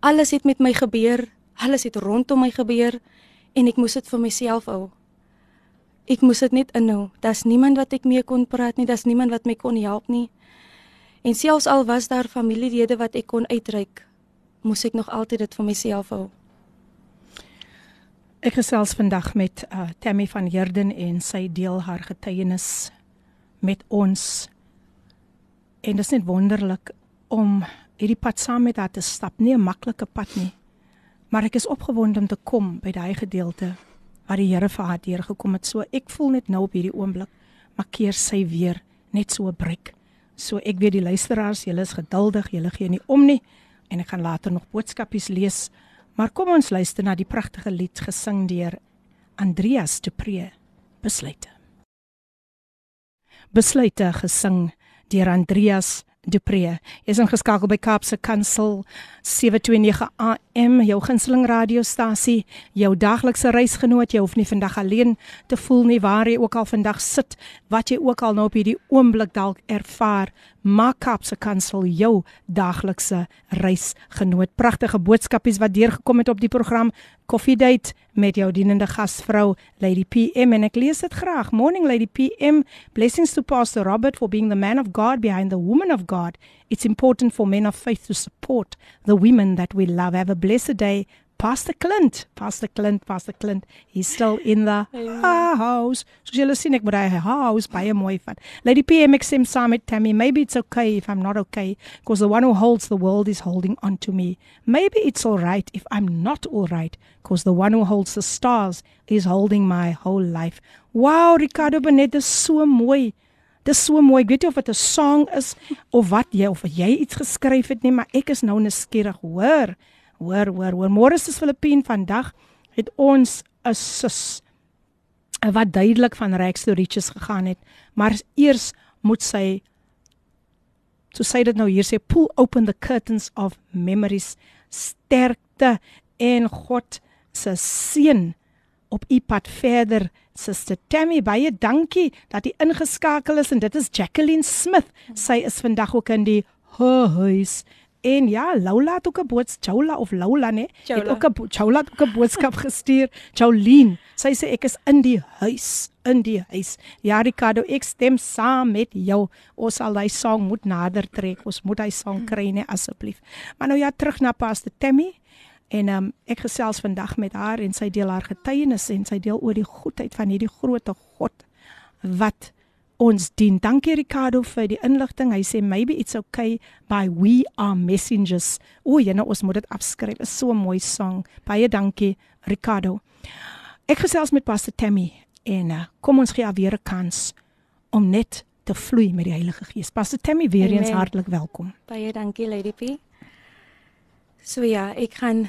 Alles het met my gebeur, alles het rondom my gebeur en ek moes dit vir myself hou. Ek moes dit net inhou. Daar's niemand wat ek mee kon praat nie, daar's niemand wat my kon help nie. En selfs al was daar familielede wat ek kon uitreik, moes ek nog altyd dit vir myself hou. Ek gesels vandag met uh, Tammy van Herden en sy deel haar getuienis met ons. En dit is net wonderlik om hierdie pad saam met haar te stap. Nie 'n maklike pad nie. Maar ek is opgewonde om te kom by daai gedeelte waar die Here vir haar deurgekom het. So ek voel net nou op hierdie oomblik, maar keer sy weer net so 'n breek. So ek weet die luisteraars, julle is geduldig, julle gee nie om nie en ek gaan later nog boodskapies lees. Maar kom ons luister na die pragtige lied gesing deur Andreas de Pre. Besluite. Besluite gesing deur Andreas Dupree. Jy's ingeskakel by Kaapse Kansel 729 AM, jou gunsteling radiostasie, jou daglikse reisgenoot. Jy hoef nie vandag alleen te voel nie waar jy ook al vandag sit, wat jy ook al nou op hierdie oomblik dalk ervaar. Maak Kaapse Kansel jou daglikse reisgenoot. Pragtige boodskapies wat deurgekom het op die program Coffee Date met jou dienende gasvrou Lady PM en ek lees dit graag. Morning Lady PM. Blessings to Pastor Robert for being the man of God behind the woman of God. It's important for men of faith to support the women that we love. Have a blessed day. Pastor Clint, Pastor Clint, Pastor Clint, he's still in the house. So julle sien ek moet hy house baie mooi vat. Lady PMX stem saam met Tammy. Maybe it's okay if I'm not okay because the one who holds the world is holding on to me. Maybe it's all right if I'm not all right because the one who holds the stars is holding my whole life. Wow, Ricardo Benet is so mooi. Dis so mooi. Ek weet nie of dit 'n song is of wat jy of jy iets geskryf het nie, maar ek is nou nuuskierig. Hoor. Hoor, hoor, hoor. Môre is Filippien vandag het ons 'n sus wat duidelik van rags to riches gegaan het, maar eers moet sy so sê dit nou hier sê pull open the curtains of memories sterkte en God se seën op u pad verder Suster Tammy. Baie dankie dat jy ingeskakel is en dit is Jacqueline Smith. Sy is vandag ook in die huis En ja, Laula het ook 'n boodskap, Chaula of Laula nê, het ook 'n Chaula het ook 'n boodskap gestuur. Jolien, sy sê ek is in die huis, in die huis. Ja, Ricardo, ek stem saam met jou. Ons sal daai song moet nader trek. Ons moet daai song kry nê asseblief. Maar nou ja, terug na Pastor Tammy. En um, ek gesels vandag met haar en sy deel haar getuienis en sy deel oor die goedheid van hierdie grootte God wat ons dien. Dankie Ricardo vir die inligting. Hy sê maybe it's okay by we are messengers. O, jene ons moet dit afskryf. Is so 'n mooi song. Baie dankie Ricardo. Ek gesels met Pastor Tammy en uh, kom ons gee haar weer 'n kans om net te vloei met die Heilige Gees. Pastor Tammy weer eens hartlik welkom. Baie dankie Lady P. So ja, ek gaan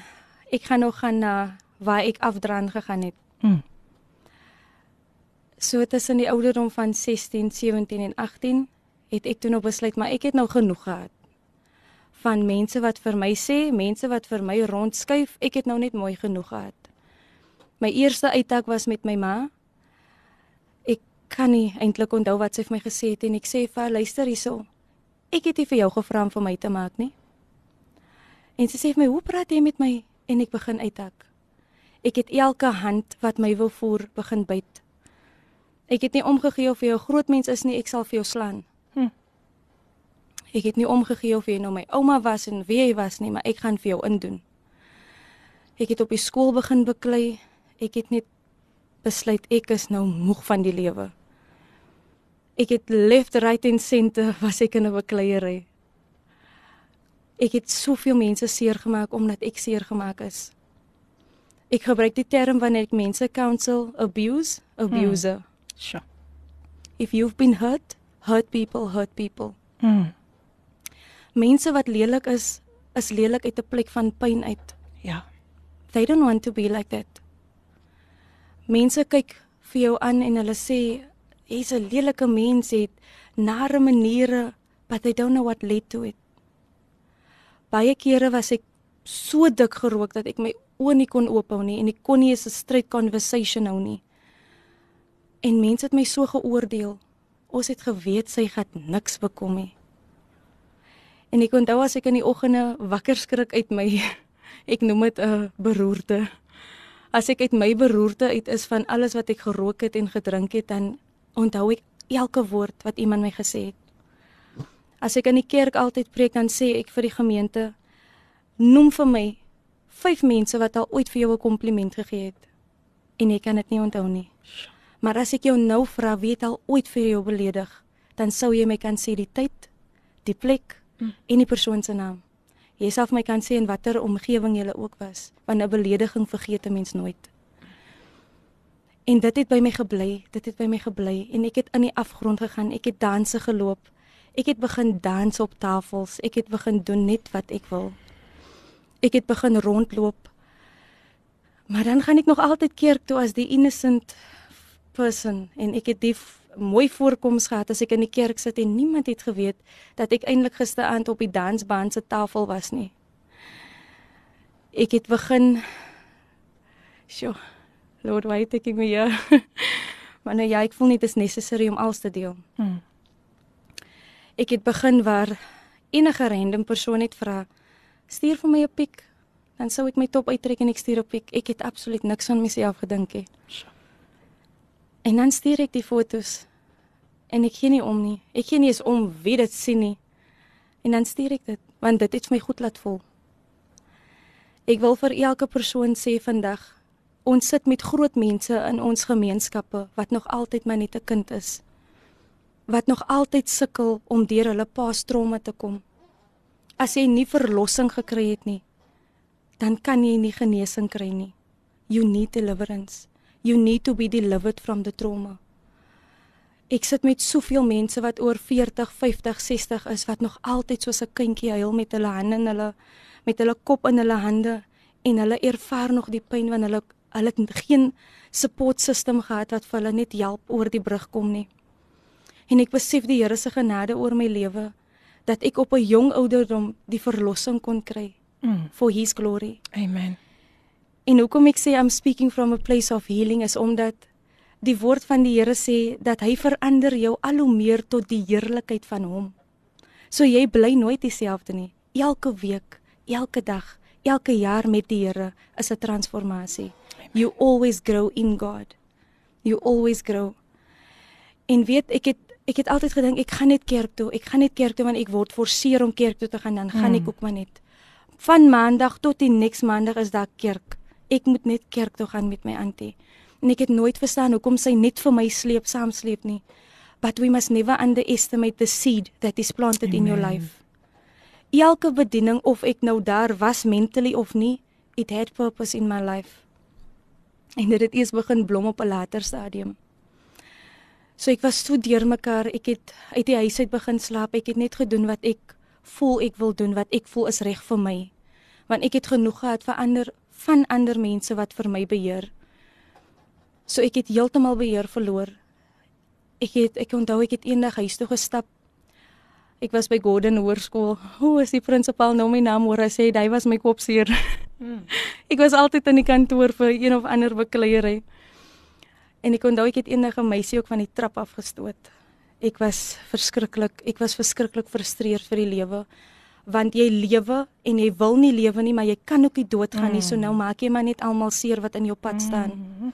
ek gaan nog gaan na uh, waar ek afdraan gegaan het. Mm so tussen die ouderdom van 16, 17 en 18 het ek toe nou besluit maar ek het nou genoeg gehad van mense wat vir my sê, mense wat vir my rondskuif, ek het nou net mooi genoeg gehad. My eerste uittak was met my ma. Ek kan nie eintlik onthou wat sy vir my gesê het en ek sê vir haar luister hierso. Ek het nie vir jou gevra om vir my te maak nie. En sy sê vir my, "Hoe praat jy met my?" en ek begin uittak. Ek het elke hand wat my wil voer begin byt. Ek het nie omgegee of jy 'n groot mens is nie, ek sal vir jou slaan. Hm. Ek het nie omgegee of jy nou my ouma was en wie jy was nie, maar ek gaan vir jou indoen. Ek het op die skool begin beklei. Ek het net besluit ek is nou moeg van die lewe. Ek het left right en center was ek in 'n bekleierery. Ek het soveel mense seer gemaak omdat ek seer gemaak is. Ek gebruik die term wanneer ek mense counsel abuse, abuser. Hmm. Sure. If you've been hurt, hurt people hurt people. Mm. Mense wat lelik is, is lelik uit 'n plek van pyn uit. Ja. They don't want to be like that. Mense kyk vir jou aan en hulle sê jy's 'n lelike mens het nare maniere, but they don't know what led to it. Baie kere was ek so dik gerook dat ek my oë nie kon oophou nie en ek kon nie 'n straight conversation hou nie. En mense het my so geoordeel. Ons het geweet sy gaan niks bekom nie. En ek onthou as ek in die oggende wakker skrik uit my ek noem dit 'n beroerte. As ek uit my beroerte uit is van alles wat ek gerook het en gedrink het, dan onthou ek elke woord wat iemand my gesê het. As ek in die kerk altyd preek, dan sê ek vir die gemeente: "Noem vir my vyf mense wat al ooit vir jou 'n kompliment gegee het." En ek kan dit nie onthou nie. Maar as ek jou nou vra wie het al ooit vir jou beledig, dan sou jy my kan sê die tyd, die plek mm. en die persoon se naam. Jy sal vir my kan sê in watter omgewing jy ook was, want 'n belediging vergeet 'n mens nooit. En dit het by my gebly, dit het by my gebly en ek het in die afgrond gegaan, ek het danse geloop. Ek het begin dans op tafels, ek het begin doen net wat ek wil. Ek het begin rondloop. Maar dan gaan ek nog altyd kerk toe as die innocent person en ek het die mooi voorkoms gehad as ek in die kerk sit en niemand het geweet dat ek eintlik gisteraand op die dansband se tafel was nie. Ek het begin Sjoe. Lord, why taking me here? maar nou ja, ek voel nie dit is necessary om alles te deel. Hmm. Ek het begin waar enige random persoon net vra, stuur vir my 'n pik, dan sou ek my top uittrek en ek stuur op pik. Ek het absoluut niks aan myself gedink nie. En dan stuur ek die fotos en ek gee nie om nie. Ek gee nie eens om wie dit sien nie. En dan stuur ek dit want dit het my goed laat voel. Ek wil vir elke persoon sê vandag, ons sit met groot mense in ons gemeenskappe wat nog altyd maar net 'n kind is. Wat nog altyd sukkel om deur hulle paastromme te kom. As jy nie verlossing gekry het nie, dan kan jy nie genesing kry nie. You need deliverance. You need to be delivered from the trauma. Ek sit met soveel mense wat oor 40, 50, 60 is wat nog altyd soos 'n kindjie huil met hulle hande in hulle met hulle kop in hulle hande en hulle ervaar nog die pyn want hulle hulle het geen support system gehad wat vir hulle net help oor die brug kom nie. En ek besef die Here se genade oor my lewe dat ek op 'n jong ouderdom die verlossing kon kry mm. for his glory. Amen. En hoekom ek sê I'm speaking from a place of healing is omdat Die woord van die Here sê dat hy verander jou al hoe meer tot die heerlikheid van hom. So jy bly nooit dieselfde nie. Elke week, elke dag, elke jaar met die Here is 'n transformasie. You always grow in God. You always grow. En weet ek het ek het altyd gedink ek gaan net kerk toe. Ek gaan net kerk toe want ek word forceer om kerk toe te gaan dan gaan ek hmm. ook maar net. Van maandag tot die next maandag is daar kerk. Ek moet net kerk toe gaan met my auntie en ek het nooit verstaan hoekom sy net vir my sleep saam sleep nie. But we must never underestimate the seed that is planted Amen. in your life. Elke bediening of ek nou daar was mentally of nie, it had purpose in my life. En dit het eers begin blom op 'n later stadium. So ek was so deurmekaar, ek het uit die huis uit begin slaap. Ek het net gedoen wat ek voel ek wil doen, wat ek voel is reg vir my. Want ek het genoeg gehad vir ander van ander mense wat vir my beheer. So ek het heeltemal beheer verloor. Ek het ek onthou ek het eendag huis toe gestap. Ek was by Gordon Hoërskool. Hoe is die prinsipaal nou my naam hoor? Hy sê hy was my kop seer. Hmm. ek was altyd in die kantoor vir een of ander bekleierery. En ek onthou ek het eendag 'n meisie ook van die trap afgestoot. Ek was verskriklik, ek was verskriklik frustreerd vir die lewe want jy lewe en jy wil nie lewe nie, maar jy kan ook nie doodgaan nie. So hmm. nou maak jy maar net almal seer wat in jou pad staan. Mm.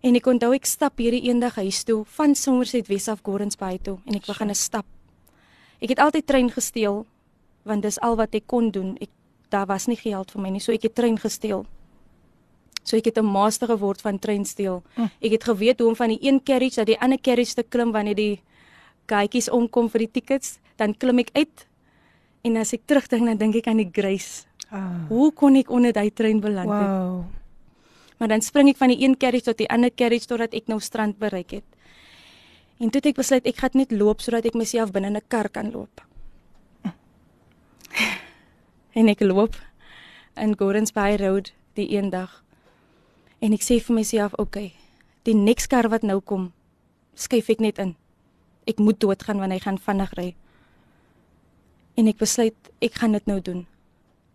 En ek onthou ek stap hierdie eendag huis toe van Somerset Wes af Gordons Bay toe en ek begin 'n stap. Ek het altyd trein gesteel want dis al wat ek kon doen. Ek daar was nie geld vir my nie, so ek het trein gesteel. So ek het 'n master geword van trein steel. Hm. Ek het geweet hoe om van die een carriage na die ander carriage te klim wanneer die gaatjies omkom vir die tickets, dan klim ek uit. En as ek terugdink dan dink ek aan die grace. Ah. Hoe kon ek onder daai trein beland het? Wow maar dan spring ek van die een carriage tot die ander carriage totdat ek nou strand bereik het. En toe het ek besluit ek gaan net loop sodat ek myself binne 'n kar kan loop. En ek loop in Gordons Bay Road die een dag. En ek sê vir myself, oké, okay, die next kar wat nou kom, skuif ek net in. Ek moet doodgaan want hy gaan vinnig ry. En ek besluit ek gaan dit nou doen.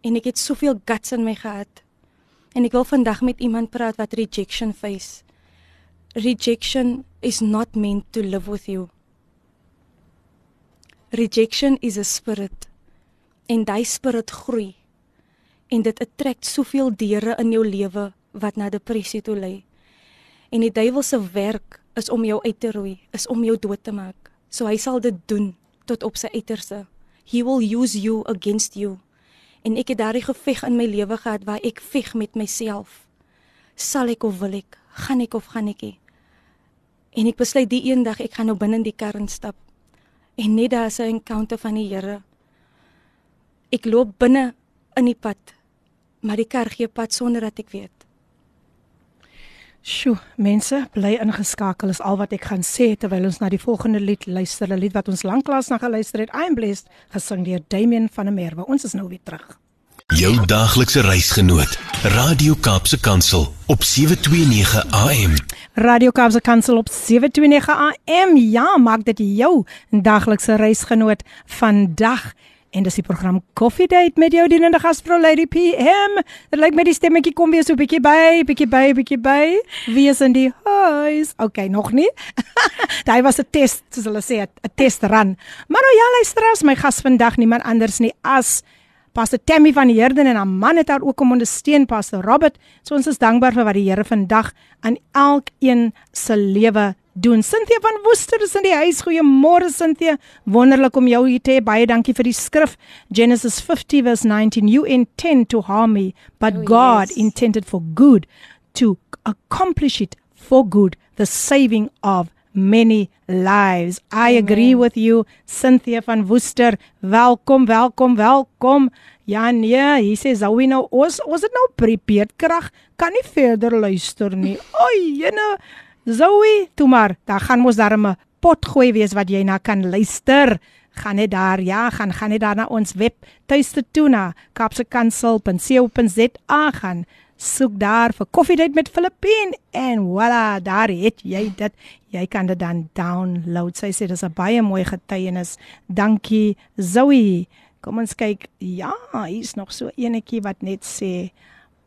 En ek het soveel guts in my gehad En ek wil vandag met iemand praat wat rejection face. Rejection is not meant to live with you. Rejection is a spirit. En daai spirit groei. En dit trek soveel deure in jou lewe wat na depressie toe lei. En die duiwel se werk is om jou uit te roei, is om jou dood te maak. So hy sal dit doen tot op sy uiterste. He will use you against you en ek het daardie geveg in my lewe gehad waar ek veg met myself. Sal ek of wil ek? Gaan ek of gaan ek nie? En ek besluit die eendag ek gaan nou binne in die kern stap. En net daar is 'n encounter van die Here. Ek loop binne in die pad, maar die kar gee pad sonder dat ek weet. Sjoe, mense, bly ingeskakel is al wat ek gaan sê terwyl ons na die volgende lied luister, 'n lied wat ons lanklaas na geluister het. I'm blessed, gesing deur Damian van der Merwe. Ons is nou weer terug. Jou daaglikse reisgenoot, Radio Kaapse Kansel op 729 AM. Radio Kaapse Kansel op 729 AM. Ja, maak dit jou daglikse reisgenoot vandag. En dis die program Coffee Date met jou dienende gasvrou Lady PM. Dit lyk met die stemmetjie kom weer so bietjie by, bietjie by, bietjie by. Wie is in die huis? Okay, nog nie. Daai was 'n test, soos hulle sê, 'n test run. Maar nou ja, luister, my gas vandag niemand anders nie as Pastor Tammy van Heerden en haar man het haar ook om ondersteun Pastor Robert. So ons is dankbaar vir wat die Here vandag aan elkeen se lewe doen. Cynthia van Woester is in die huis. Goeiemôre Cynthia. Wonderlik om jou hier te hê. Baie dankie vir die skrif. Genesis 50 verse 19. You intend to harm me, but oh, God yes. intended for good to accomplish it for good, the saving of many lives. I Amen. agree with you, Cynthia van Woester. Welkom, welkom, welkom. Ja nee, hier sê Zoe nou ons ons het nou prepared krag. Kan nie verder luister nie. Oei, jene. Zoe, toe maar, daar gaan mos daar 'n pot gooi wees wat jy na kan luister. Gaan net daar, ja, gaan gaan net daar na ons web tuiste toe na kapsekansel.co.za gaan soek daar vir koffiedייט met Filippine en voilà, daar het jy dit. Jy kan dit dan download. Sy sê dis 'n baie mooi getuienis. Dankie Zoe. Kom ons kyk. Ja, hier's nog so enetjie wat net sê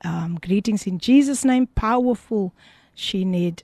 um greetings in Jesus name powerful. She need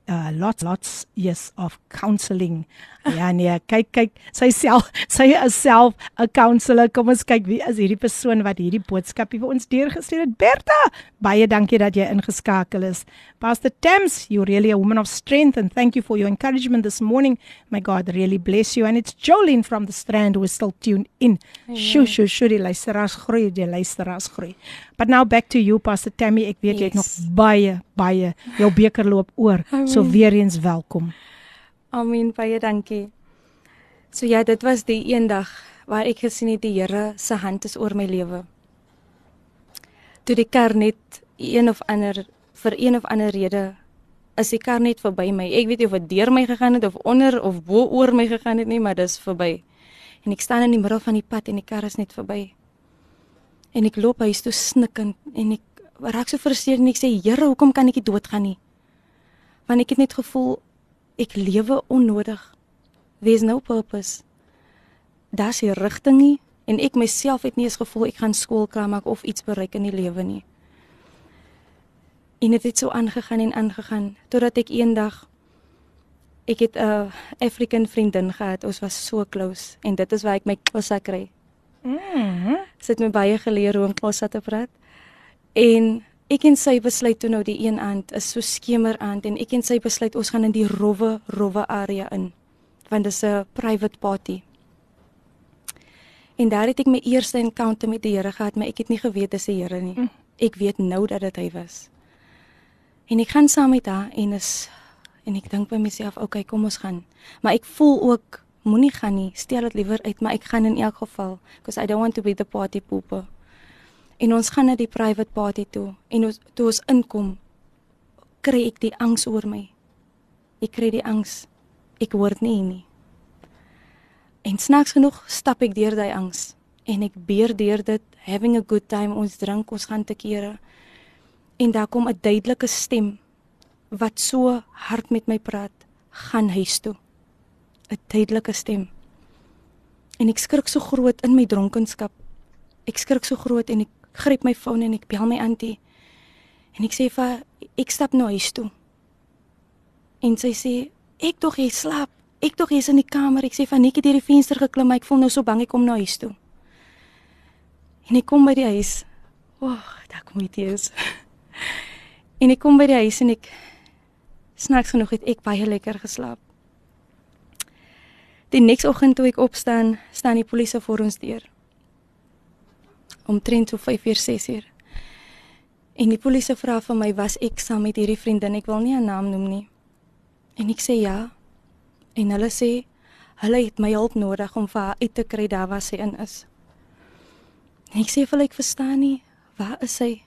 uh lots lots yes of counselling. Ja nee, kyk kyk, sy self sy is self 'n counselor. Kom ons kyk wie is hierdie persoon wat hierdie boodskapie vir ons deurgestuur het. Berta, baie dankie dat jy ingeskakel is. Pastor Thames, you're really a woman of strength and thank you for your encouragement this morning. May God really bless you and it's Jolene from the Strand who is still tuned in. Shoo shoo shoo, die luisteraars groei, die luisteraars groei. But now back to you Pastor Tammy. Ek weet yes. jy het nog baie baie jou beker loop oor. So weer eens welkom. Amen. Baie dankie. So ja, dit was die eendag waar ek gesien het die Here se hand is oor my lewe. Toe die kar net een of ander vir een of ander rede is die kar net verby my. Ek weet nie of dit deur my gegaan het of onder of bo oor my gegaan het nie, maar dis verby. En ek staan in die middel van die pad en die kar is net verby en ek loop huis toe snikkend en ek raak so frustreerd en ek sê Here, hoekom kan ek nie doodgaan nie? Want ek het net gevoel ek lewe onnodig. There's no purpose. Daar's nie rigting nie en ek myself het nie eens gevoel ek gaan skool kan maak of iets bereik in die lewe nie. En dit het so aangegaan en aangegaan totdat ek eendag ek het 'n African vriendin gehad. Ons was so close en dit is waar ek my kosse kry. Mhm. Sit my baie geleer hoe om Kossa te praat. En ek en sy besluit toe nou die een aand is so skemer aand en ek en sy besluit ons gaan in die rowwe rowwe area in want dit is 'n private party. En daar het ek my eerste encounter met die Here gehad, maar ek het nie geweet dis die Here nie. Mm. Ek weet nou dat dit hy was. En ek gaan saam met haar en is en ek dink by myself, okay, kom ons gaan. Maar ek voel ook moenie gaan nie. Stel dit liewer uit, maar ek gaan in elk geval because I don't want to be the party pooper. En ons gaan na die private party toe en ons toe ons inkom kry ek die angs oor my. Ek kry die angs. Ek word nie nie. En snaaks genoeg stap ek deur daai angs en ek beer deur dit having a good time ons drink ons gaan te kere. En daar kom 'n duidelike stem wat so hard met my praat. Gaan huis toe. 'n tydelike stem. En ek skrik so groot in my dronkenskap. Ek skrik so groot en ek gryp my foon en ek bel my auntie. En ek sê vir ek stap nou huis toe. En sy sê ek tog jy slaap. Ek tog jy's in die kamer. Ek sê van net hierdie venster geklim, maar ek voel nou so bang ek kom nou huis toe. En ek kom by die huis. O, oh, daar kom dit eens. en ek kom by die huis en ek snaaks genoeg het ek baie lekker geslaap. Die nächste oggend toe ek opstaan, staan die polisie voor ons deur. Omtrent so 5:00, 6:00. En die polisie vra van my, "Was ek saam met hierdie vriendin? Ek wil nie 'n naam noem nie." En ek sê ja. En hulle sê hulle het my hulp nodig om vir haar uit te kry daar waar sy in is. En ek sê vir hulle ek verstaan nie, waar is sy?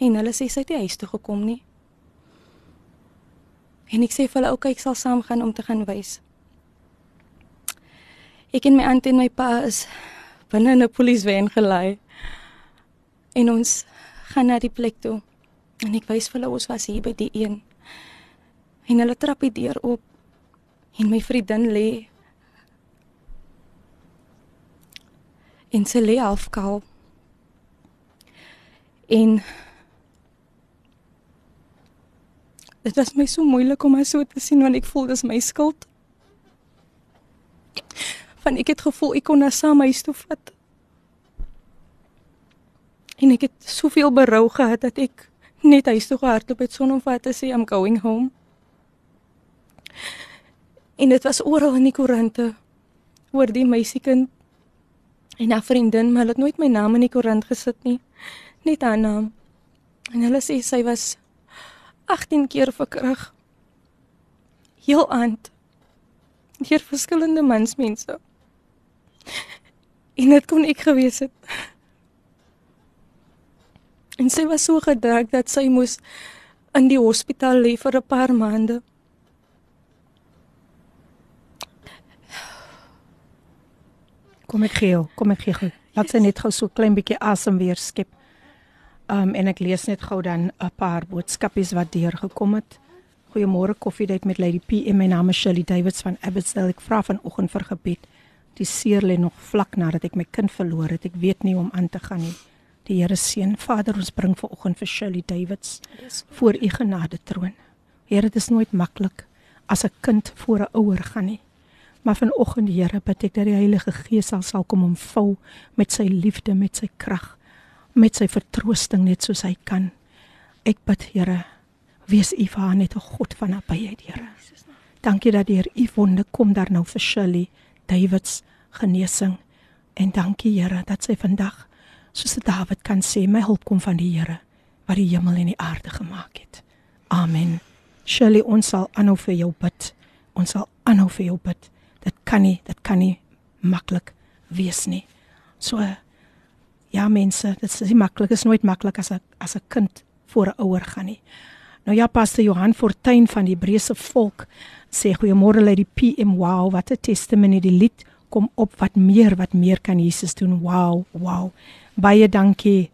En hulle sê sy het nie huis toe gekom nie. En ek sê vir hulle, "Oké, ek sal saam gaan om te gaan wys." Ek en my aunt en my pa is binne in 'n polisiewen gelei. En ons gaan na die plek toe. En ek wys vir hulle ons was hier by die een. En hulle trap die deur oop. En my vriendin lê en sy lê half kaal. En dit was my so moeilik om haar so te sien want ek voel dis my skuld. Van ek het gevoel ek kon haar saam huis toe vat. En ek het soveel berou gehad dat ek net huis toe gehardloop het sonder om vir te sê I'm going home. En dit was oral in die koerante oor die meisiekind en haar vriendin, maar hulle het nooit my naam in die koerant gesit nie. Net haar naam. En hulle sê sy was 18 keer verkrag. Heel aand. Deur verskillende mansmense. En dit kon ek gewees het. En sy was so gedruk dat sy moes in die hospitaal lê vir 'n paar maande. Kom ek gee jou, kom ek gee gou. Laat sy net gou so klein bietjie asem weer skep. Um en ek lees net gou dan 'n paar boodskapies wat deurgekom het. Goeiemôre koffiedייט met Lady P. En my naam is Shirley Davids van Abbotsdale. Ek vra vanoggend vir gebed. Die seer lê nog vlak nadat ek my kind verloor het. Ek weet nie hoe om aan te gaan nie. Die Here seën. Vader, ons bring vanoggend vir Shirley Davids voor u genade troon. Here, dit is nooit maklik as 'n kind voor 'n ouer gaan nie. Maar vanoggend, Here, bid ek dat die Heilige Gees sal sal kom omvou met sy liefde, met sy krag, met sy vertroosting net soos hy kan. Ek bid, Here, wees u vir haar net 'n God van nabyheid, Here. Dankie dat deur u wonde kom daar nou vir Shirley Davids genesing. En dankie, Here, dat sy vandag soos Dawid kan sê, my hulp kom van die Here wat die hemel en die aarde gemaak het. Amen. Shirley, ons sal aanhou vir jou bid. Ons sal aanhou vir jou bid. Dit kan nie, dit kan nie maklik wees nie. So ja mense, dit is nie maklik, is nooit maklik as 'n as 'n kind voor 'n ouer gaan nie. Nou ja, Pastor Johan Fortuin van die Hebreëse volk sê goeiemôre lê die PM. Wow, wat 'n testimony die lied kom op wat meer wat meer kan Jesus doen. Wow, wow. Baie dankie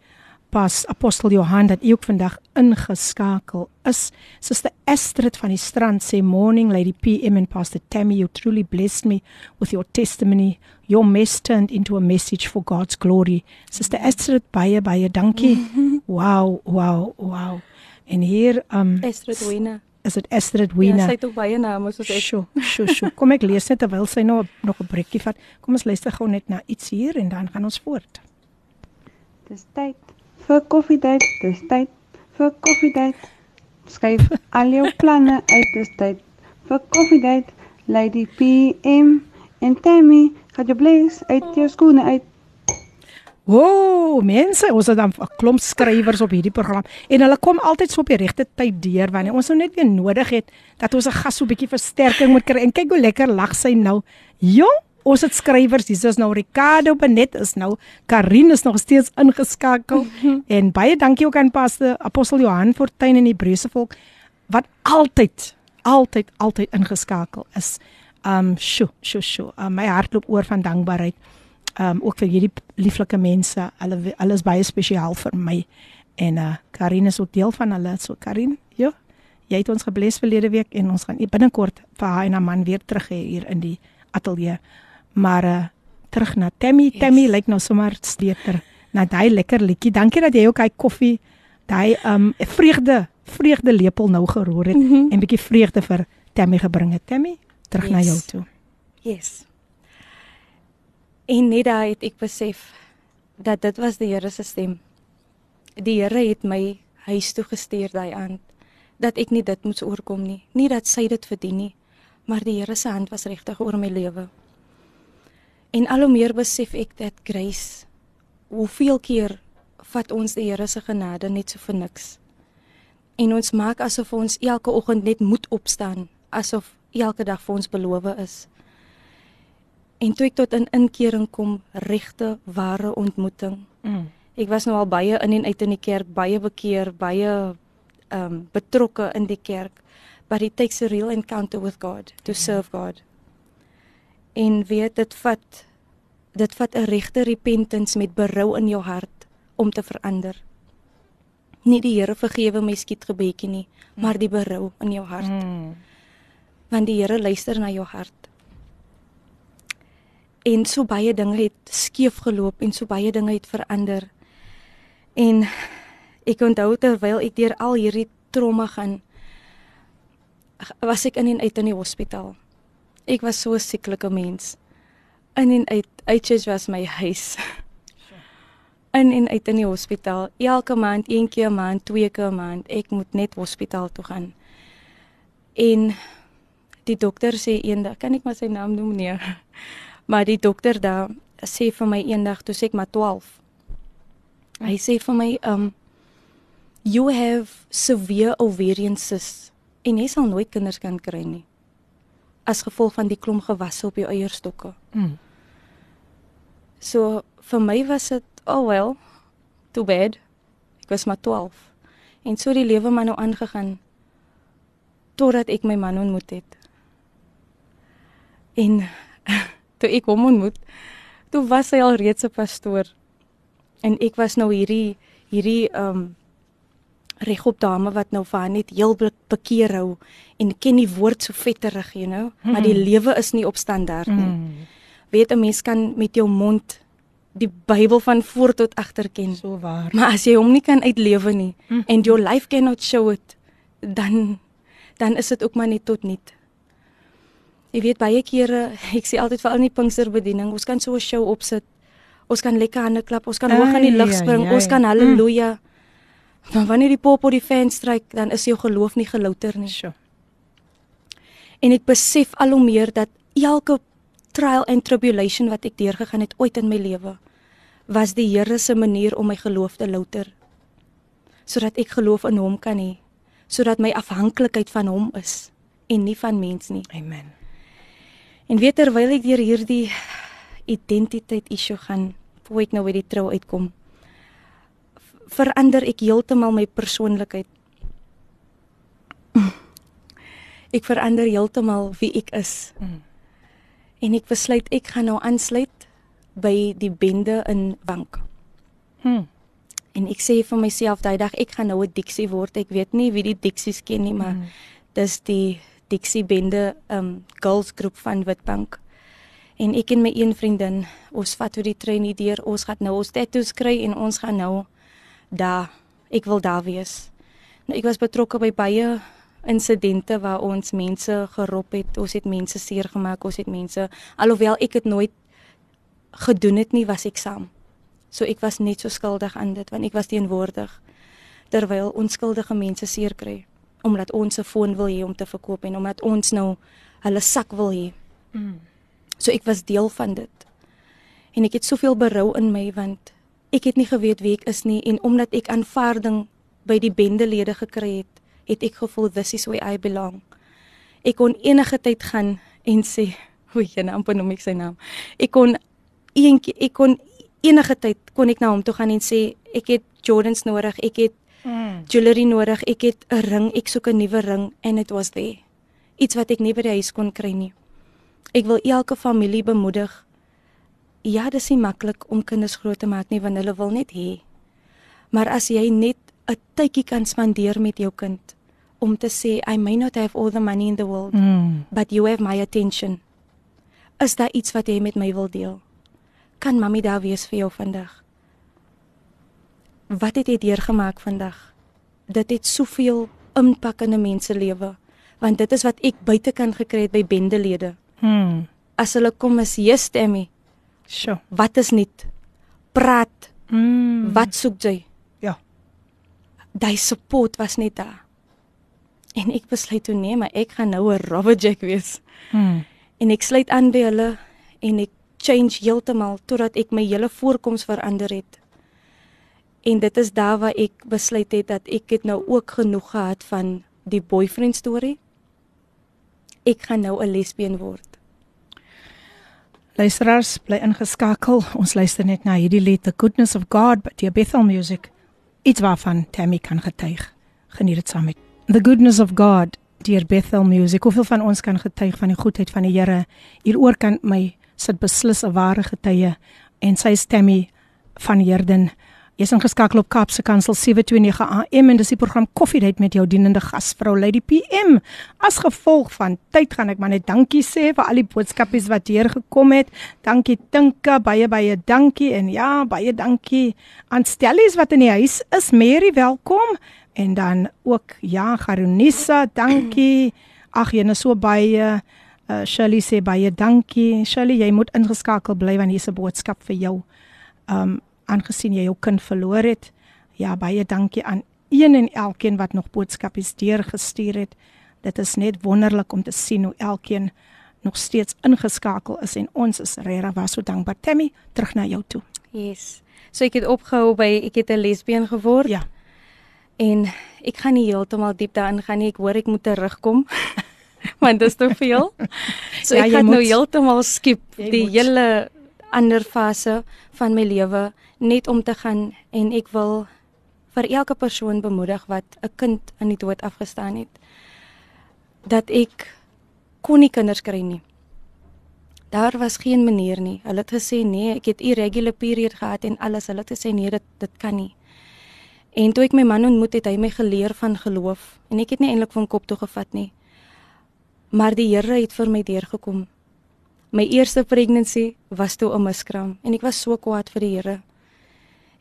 pas apostel Johan dat u ook vandag ingeskakel is. Suster Astrid van die strand sê morning lady PM and pastor Tammy you truly blessed me with your testimony. Your mess turned into a message for God's glory. Suster Astrid baie baie dankie. Wow, wow, wow. En hier um Esther Wina. is dit Astrid Wina. Ja, sy het ook baie name soos ek. Sjoe, sjoe, sjoe. Kom ek lees net terwyl sy nou nog 'n breekie vat. Kom ons luister gou net na iets hier en dan gaan ons voort. Dis tyd vir koffiedייט. Dis tyd vir koffiedייט. Skryf al jou planne uit. Dis tyd vir koffiedייט. Lady PM en Tammy, gaan jy bless uit jou skoene uit. Woew, mense, ons het dan 'n klomp skrywers op hierdie program en hulle kom altyd so op die regte tyd deur wanneer ons nou net weer nodig het dat ons 'n gas so 'n bietjie versterking moet kry. En kyk hoe lekker lag sy nou. Jong, ons het skrywers. Dis is nou Ricardo Benet is nou. Karin is nog steeds ingeskakel. en baie dankie ook aan Pastor Apostel Johan Fortuin en die Hebreëse volk wat altyd altyd altyd ingeskakel is. Um sjo, sjo, sjo. Um, my hart loop oor van dankbaarheid um ook vir hierdie lieflike mense. Hulle hulle is baie spesiaal vir my. En uh Karin is ook deel van hulle. So Karin, ja. Jy het ons gebless verlede week en ons gaan binnekort vir haar en haar man weer terug hê hier in die ateljee. Maar uh terug na Tammy. Yes. Tammy lyk nou sommer steter na daai lekker liedjie. Dankie dat jy ook hy koffie, daai um vreugde, vreugde lepel nou geroer het mm -hmm. en bietjie vreugde vir Tammy gebring het. Tammy, terug yes. na jou toe. Yes. En net daai het ek besef dat dit was die Here se stem. Die Here het my huis toe gestuur daai aand dat ek nie dit moes oorkom nie. Nie dat sy dit verdien nie, maar die Here se hand was regtig oor my lewe. En al hoe meer besef ek dat grace hoeveel keer vat ons die Here se genade net so vir niks. En ons maak asof ons elke oggend net moet opstaan, asof elke dag vir ons beloof is. En toe ek tot 'n in inkering kom, regte ware ontmoeting Mm. Ek was nou al baie in en uit in die kerk, baie bekeer, baie ehm um, betrokke in die kerk. But it takes a real encounter with God to serve God. En weet dit vat dit vat 'n regte repentance met berou in jou hart om te verander. Nie die Here vergewe my skiet gebedjie nie, maar die berou in jou hart. Mm. Want die Here luister na jou hart. En so baie dinge het skeef geloop en so baie dinge het verander. En ek onthou terwyl ek deur al hierdie trauma gaan was ek in en uit in die hospitaal. Ek was so 'n sieklike mens. In en uit, uitjies was my huis. In en uit in die hospitaal. Elke maand, een keer 'n maand, twee keer 'n maand, ek moet net hospitaal toe gaan. En die dokter sê eendag, kan ek maar sy naam noem nee. Maar die dokter daar sê vir my eendag toe sê ek maar 12. Hy sê vir my um you have severe ovarian cysts en jy sal nooit kinders kan kry nie as gevolg van die klomp gewasse op jou eierstokke. Mm. So vir my was dit oh well too bad. Ek was maar 12. En so die lewe maar nou aangegaan totdat ek my man ontmoet het. En toe ek hom ontmoet, toe was hy al reeds 'n pastoor. En ek was nou hierdie hierdie um regop dame wat nou vir haar net heel be- bekeer hou en ken die woord so vetterig, you know, maar die lewe is nie op standaard nie. Mm. Weet 'n mens kan met jou mond die Bybel van voor tot agter ken. So waar. Maar as jy hom nie kan uitlewe nie Mm. and your life cannot show it, dan dan is dit ook maar net tot niet. Jy weet baie kere, ek sê altyd vir al die Pinksterbediening, ons kan so 'n show opsit. Ons kan lekker hande klap, ons kan hoog in die Ai, lug ai, spring, ai. ons kan haleluja. Maar wanneer die pop op die fan stryk, dan is jou geloof nie gelouter nie. Sjoe. En ek besef al hoe meer dat elke trial and tribulation wat ek deurgegaan het ooit in my lewe was die Here se manier om my geloof te louter. Sodat ek geloof in hom kan hê, sodat my afhanklikheid van hom is en nie van mens nie. Amen. En weet terwyl ek deur hierdie identiteit issue gaan, voor ek nou by die trou uitkom, verander ek heeltemal my persoonlikheid. Ek verander heeltemal wie ek is. Mm. En ek besluit ek gaan nou aansluit by die bende in Bank. Hm. En ek sê vir myself daai dag ek gaan nou 'n Dixie word. Ek weet nie wie die Dixies ken nie, maar Mm. dis die Dixie bende um girls groep van Witbank. En ek en my een vriendin, ons vat toe die trein hier deur. Ons gaan nou ons tattoos kry en ons gaan nou daar. Ek wil daar wees. Nou ek was betrokke by baie insidente waar ons mense gerop het. Ons het mense seer gemaak, ons het mense alhoewel ek dit nooit gedoen het nie, was ek saam. So ek was net so skuldig aan dit want ek was teenwoordig terwyl onskuldige mense seer kry omdat ons 'n foon wil hê om te verkoop en omdat ons nou hulle sak wil hê. Mm. So ek was deel van dit. En ek het soveel berou in my want ek het nie geweet wie ek is nie en omdat ek aanvaarding by die bendelede gekry het, het ek gevoel this is where I belong. Ek kon enige tyd gaan en sê, hoe jy nou amper noem ek sy naam. Ek kon eentjie ek kon enige tyd kon ek na hom toe gaan en sê ek het Jordans nodig, ek het Mm. jewelry nodig, ek het 'n ring, ek soek 'n nuwe ring and it was there. Iets wat ek nie by die huis kon kry nie. Ek wil elke familie bemoedig. Ja, dis nie maklik om kinders groot te maak nie want hulle wil net hê. Maar as jy net 'n tydjie kan spandeer met jou kind om te sê I may not have all the money in the world, Mm. but you have my attention. Is daar iets wat jy met my wil deel? Kan mami daar wees vir jou vandag? Wat het jy deurgemaak vandag? Dit het soveel impak in 'n mens se lewe, want dit is wat ek buitekant gekry het by bendelede. Mm. As hulle kom is, "Yes, Tammy, Sjoe. wat is nuut? Praat, Mm. wat soek jy?" Ja. Daai support was net daar. En ek besluit toe nee, maar ek gaan nou 'n Robert Jack wees. Mm. En ek sluit aan by hulle en ek change heeltemal totdat ek my hele voorkoms verander het. En dit is daar waar ek besluit het dat ek het nou ook genoeg gehad van die boyfriend storie. Ek gaan nou 'n lesbien word. Luisteraars, bly ingeskakel. Ons luister net na hierdie lied The Goodness of God by die Bethel Music. Iets waarvan Tammy kan getuig. Geniet dit saam met The Goodness of God deur Bethel Music. Hoeveel van ons kan getuig van die goedheid van die Here? Hieroor kan my sit beslis 'n ware getuie en sy is Tammy van Herden. Jy's ingeskakel op Kaapse Kansel 729 AM en dis die program Koffiedייט met jou dienende gasvrou Lady PM. As gevolg van tyd gaan ek maar net dankie sê vir al die boodskapies wat hier gekom het. Dankie Tinka, baie baie dankie en ja, baie dankie aan Stellies wat in die huis is. Mary, welkom. En dan ook ja, Garonissa, dankie. Ag, jene so baie uh, Shirley sê baie dankie. Shirley, jy moet ingeskakel bly want hier's 'n boodskap vir jou. Um aangesien jy jou kind verloor het. Ja, baie dankie aan een en elkeen wat nog boodskapies deurgestuur het. Dit is net wonderlik om te sien hoe elkeen nog steeds ingeskakel is en ons is regtig was so dankbaar. Tammy, terug na jou toe. Yes. So ek het opgehou by ek het 'n lesbien geword. Ja. En ek gaan nie heeltemal diep daarin gaan nie. Ek hoor ek moet terugkom. Want dit is te veel. So Ja, ek gaan nou moet. heeltemal skip die moet. hele ander fase van my lewe net om te gaan en ek wil vir elke persoon bemoedig wat 'n kind in die dood afgestaan het dat ek kon nie kinders kry nie. Daar was geen manier nie. Hulle het gesê nee, ek het irregular period gehad en alles. Hulle het gesê nee, dit dit kan nie. En toe ek my man ontmoet het, hy my geleer van geloof en ek het nie eintlik van kop toe gevat nie. Maar die Here het vir my deurgekom. My eerste pregnancy was toe 'n miskraam en ek was so kwaad vir die Here.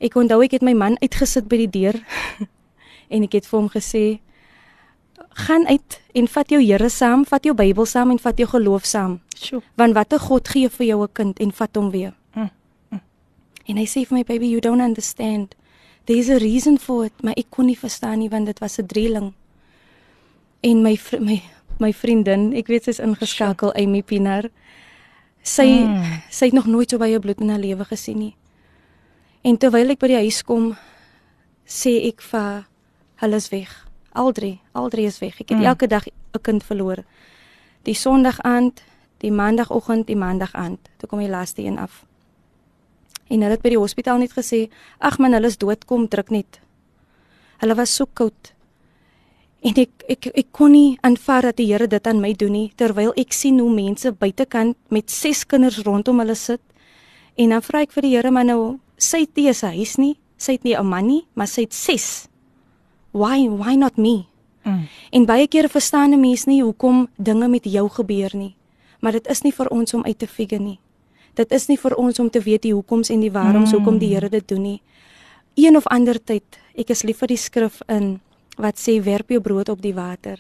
Ek onthou ek het my man uitgesit by die deur en ek het vir hom gesê gaan uit en vat jou Here saam, vat jou Bybel saam en vat jou geloof saam. Sjoe. Want watter God gee vir jou 'n kind en vat hom weer? Mm, En hy sê vir my baby, you don't understand. There's a reason for it, maar ek kon nie verstaan nie want dit was 'n drieling. En my vri- my my vriendin, ek weet sy's ingeskakel, Amy Pinaar. Sy Mm. sy het nog nooit so baie bloed in haar lewe gesien nie. En terwyl ek by die huis kom, sê ek vir hulle is weg. Al drie, al drie is weg. Ek het Mm. elke dag 'n kind verloor. Die Sondag aand, die Maandagoggend, die Maandag aand. Toe kom die laaste een af. En hulle het by die hospitaal net gesê, "Ag man, hulle is dood, kom druk net." Hulle was so koud. En ek ek ek kon nie aanvaar dat die Here dit aan my doen nie terwyl ek sien hoe mense buitekant met 6 kinders rondom hulle sit. En dan vra ek vir die Here maar nou sy het nie 'n huis nie, sy het nie 'n man nie, maar sy het 6. Why why not me? Mm. En baie kere verstaan 'n mens nie hoekom dinge met jou gebeur nie. Maar dit is nie vir ons om uit te figure nie. Dit is nie vir ons om te weet die hoekoms en die waaroms Mm. hoekom die Here dit doen nie. Een of ander tyd, ek is lief vir die skrif in wat sê werp jou brood op die water.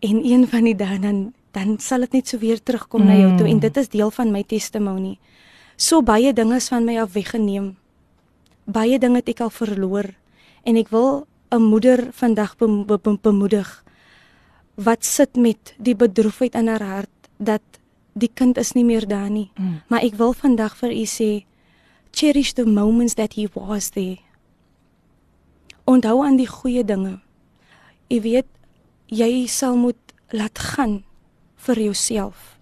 En een van die dae dan dan sal dit net so weer terugkom mm. na jou toe en Mm. dit is deel van my testimonie. So baie dinge is van my af weggeneem. Baie dinge het ek al verloor en ek wil 'n moeder vandag bem be be bemoedig wat sit met die bedroefheid in haar hart dat die kind is nie meer daar nie. Mm. Maar ek wil vandag vir u sê cherish the moments that he was there. Onthou aan die goeie dinge. Jy weet jy sal moet laat gaan vir jouself.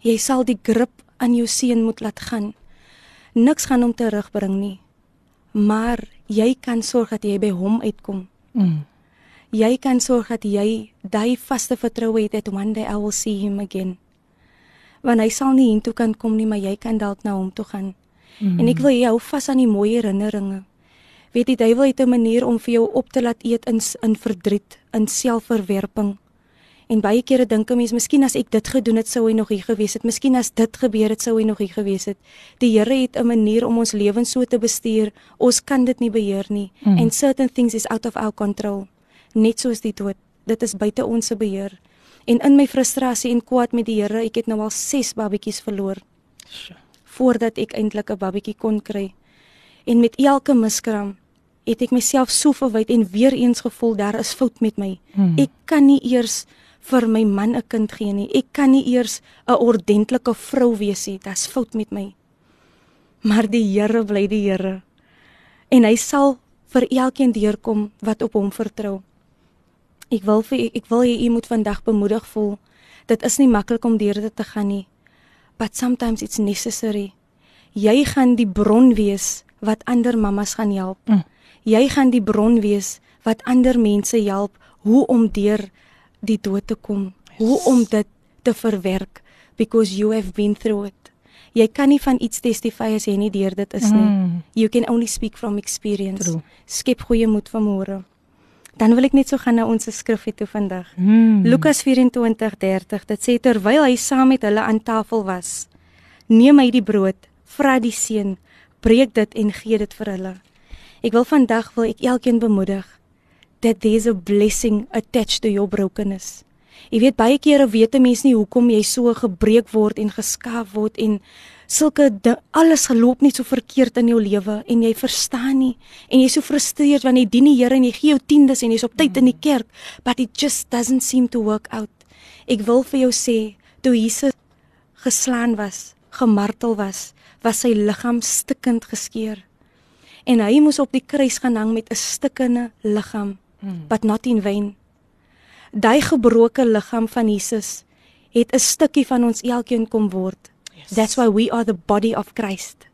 Jy sal die grip aan jou seun moet laat gaan. Niks gaan hom terugbring nie. Maar jy kan sorg dat jy by hom uitkom. Mm. Jy kan sorg dat jy daai vaste vertroue het dat one day I will see him again. Want hy sal nie hiertoe kan kom nie, maar jy kan dalk na hom toe gaan. Mm. En ek wil jy hou vas aan die mooi herinneringe. Weet die duiwel het 'n manier om vir jou op te laat eet in in verdriet, in selfverwerping. En baie kere dink 'n mens, miskien as ek dit gedoen het, sou hy nog hier gewees het. Miskien as dit gebeur het, sou hy nog hier gewees het. Die Here het 'n manier om ons lewens so te bestuur. Ons kan dit nie beheer nie. Mm. Mm. And certain things is out of our control. Net soos die dood. Dit is buite ons se beheer. En in my frustrasie en kwaad met die Here, ek het nou al 6 babatjies verloor voordat ek eintlik 'n babatjie kon kry. En met elke miskraam het ek myself so verwyd en weer eens gevoel daar is fout met my. Hmm. Ek kan nie eers vir my man 'n kind gee nie. Ek kan nie eers 'n ordentlike vrou wees nie. Dit's fout met my. Maar die Here bly die Here. En hy sal vir elkeen deurkom wat op hom vertrou. Ek wil vir u- ek wil hê u moet vandag bemoedig voel. Dit is nie maklik om deur dit te gaan nie. but sometimes it's necessary. Jy gaan die bron wees wat ander mammas gaan help. Mm. Jy gaan die bron wees wat ander mense help hoe om deur die dood te kom, yes. hoe om dit te verwerk because you have been through it. Jy kan nie van iets testify as jy nie deur dit is nie. Mm. You can only speak from experience. True. Skep goeie moed vir môre. Dan wil ek net so gaan na ons skrif toe vandag. Mm. Lukas 24:30. Dit sê terwyl hy saam met hulle aan tafel was, neem hy die brood, vra die seën, breek dit en gee dit vir hulle. Ek wil vandag wil ek elkeen bemoedig that there's a blessing attached to your brokenness. Jy weet baie kere weet 'n mens nie hoekom jy so gebreek word en geskaaf word en sulke alles geloop net so verkeerd in jou lewe en jy verstaan nie en jy's so frustreerd wanneer jy dien die Here en jy gee jou tiendes en jy's op tyd in die kerk but it just doesn't seem to work out. Ek wil vir jou sê toe Jesus geslaan was, gemartel was, was sy liggaam stikkend geskeur. En hy moes op die kruis gaan hang met 'n stikkende liggaam, hmm. but not in vain daai gebroke liggaam van Jesus het 'n stukkie van ons elkeen kom word. Yes. That's why we are the body of Christ.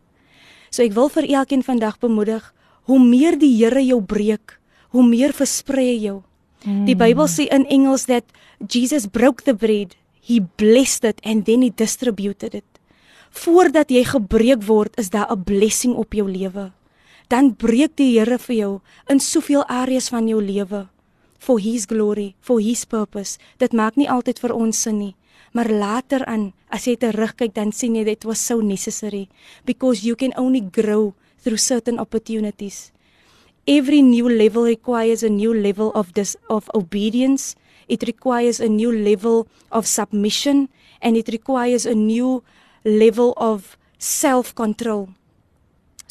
So ek wil vir elkeen vandag bemoedig, hoe meer die Here jou breek, hoe meer versprei jou. Mm. Die Bybel sê in Engels dat Jesus broke the bread, he blessed it and then he distributed it. Voordat jy gebreek word, is daar 'n blessing op jou lewe. Dan breek die Here vir jou in soveel areas van jou lewe for his glory, for his purpose. Dit maak nie altyd vir ons sin nie, maar later aan as jy terugkyk dan sien jy dit was so necessary because you can only grow through certain opportunities. Every new level requires a new level of this of obedience. It requires a new level of submission and it requires a new level of self-control.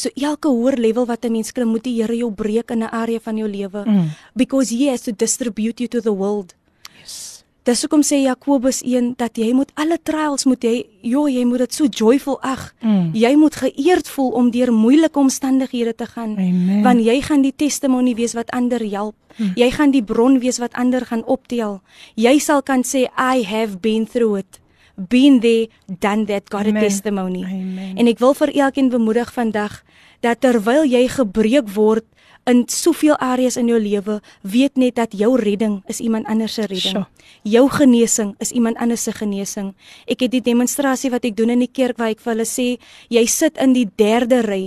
So elke hoër level wat 'n mens klim, moet die Here jou breek in 'n area van jou lewe mm. because he has to distribute you to the world. Yes. Dis hoekom sê Jakobus 1 dat jy moet alle trials moet jy jo jy moet dit so joyful ag. Mm. Jy moet geëerd voel om deur moeilike omstandighede te gaan. Amen. Want jy gaan die testimonie wees wat ander help. Mm. Jy gaan die bron wees wat ander gaan optel. Jy sal kan sê I have been through it been there done that got Amen. a testimony. Amen. En ek wil vir elkeen bemoedig vandag dat terwyl jy gebreek word in soveel areas in jou lewe, weet net dat jou redding is iemand anders se redding. Sure. Jou genesing is iemand anders se genesing. Ek het die demonstrasie wat ek doen in die kerk waar ek vir hulle sê, jy sit in die derde ry.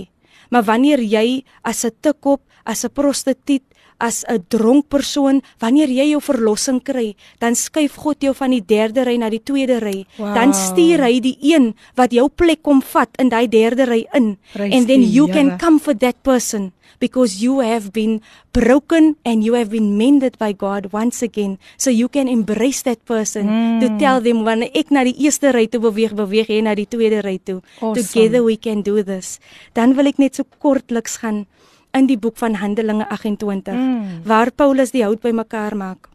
Maar wanneer jy as 'n tikkop, as 'n prostituut, as 'n dronk persoon, wanneer jy jou verlossing kry, dan skuif God jou van die derde ry na die tweede ry. Wow. Dan stuur hy die een wat jou plek kom vat in daai derde ry in. Prijs and then you can Jere. come for that person because you have been broken and you have been mended by God once again. So you can embrace that person mm. to tell them wanneer ek na die eerste ry toe beweeg, beweeg jy na die tweede ry toe. Awesome. Together we can do this. Dan wil ek net so kortliks gaan in die boek van Handelinge 28 mm. waar Paulus die hout bymekaar maak.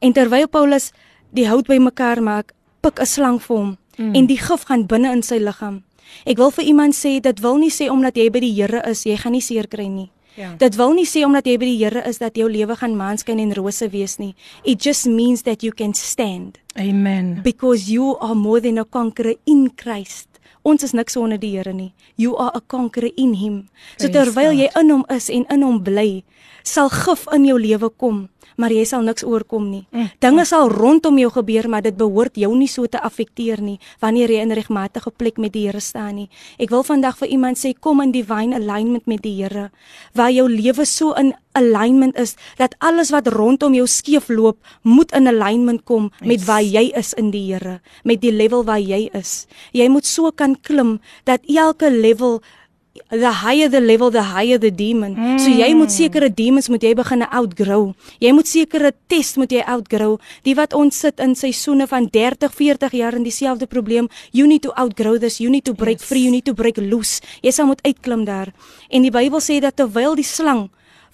En terwyl Paulus die hout bymekaar maak, pik 'n slang vir hom mm. en die gif gaan binne in sy liggaam. Ek wil vir iemand sê dit wil nie sê omdat jy by die Here is, jy gaan nie seer kry nie. Ja. Dit wil nie sê omdat jy by die Here is dat jou lewe gaan maanskyn en rose wees nie. It just means that you can stand. Amen. Because you are more than a conqueror in Christ. Ons is niks sonder die Here nie. You are a conqueror in him. So terwyl jy in hom is en in hom bly, sal gif in jou lewe kom maar jy sal niks oorkom nie. Mm. Dinge sal rondom jou gebeur, maar dit behoort jou nie so te affekteer nie wanneer jy in regmatige plek met die Here staan nie. Ek wil vandag vir iemand sê kom in divine alignment met die Here, waar jou lewe so in alignment is dat alles wat rondom jou skeef loop, moet in alignment kom yes. met waar jy is in die Here, met die level waar jy is. Jy moet so kan klim dat elke level the higher the level the higher the demon. Mm. So jy moet sekere demons moet jy begin outgrow. Jy moet sekere test moet jy outgrow. Die wat ons sit in seisoene van 30, 40 jaar in dieselfde probleem, you need to outgrow this, you need to break yes. free, you need to break loose. Jy sal moet uitklim daar. En die Bybel sê dat terwyl die slang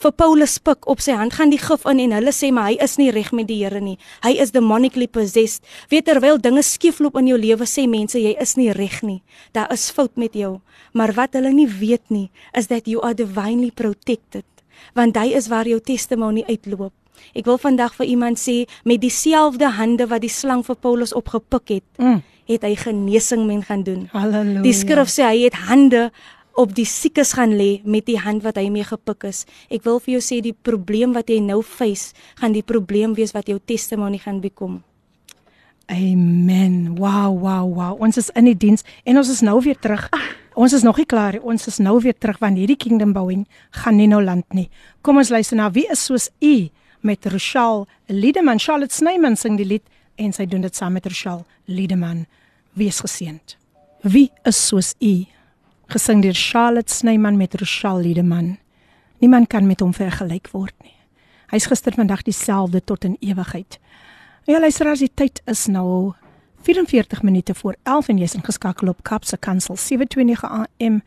vir Paulus pik op sy hand gaan die gif in en hulle sê maar hy is nie reg met die Here nie. Hy is demonically possessed. Weet terwyl dinge skeefloop in jou lewe sê mense jy is nie reg nie. Daar is fout met jou. Maar wat hulle nie weet nie is that you are divinely protected. Want hy is waar jou testimonie uitloop. Ek wil vandag vir iemand sê met dieselfde hande wat die slang vir Paulus opgepik het, mm. het hy genesing men gaan doen. Halleluja. Die skrif sê hy het hande op die siekes gaan lê met die hand wat hy mee gepik is. Ek wil vir jou sê die probleem wat jy nou face, gaan die probleem wees wat jou testimony gaan bekom. Amen. Wow, wow, wow. Ons is in die diens en ons is nou weer terug. Ons is nog nie klaar nie. Ons is nou weer terug want hierdie kingdom bouing gaan nie nou land nie. Kom ons luister na wie is soos u met Rochelle Liedeman. Charlotte Snyman sing die lied en sy doen dit saam met Rochelle Liedeman. Wees geseënd. Wie is soos u? Gesing deur Charlotte Snyman met Rochelle Liedeman. Niemand kan met hom vergelyk word nie. Hy's gister vandag dieselfde tot in ewigheid. Ja, luisteraars, die tyd is nou 44 minute voor 11 en jy's ingeskakel op Kapse Kansel 729 AM.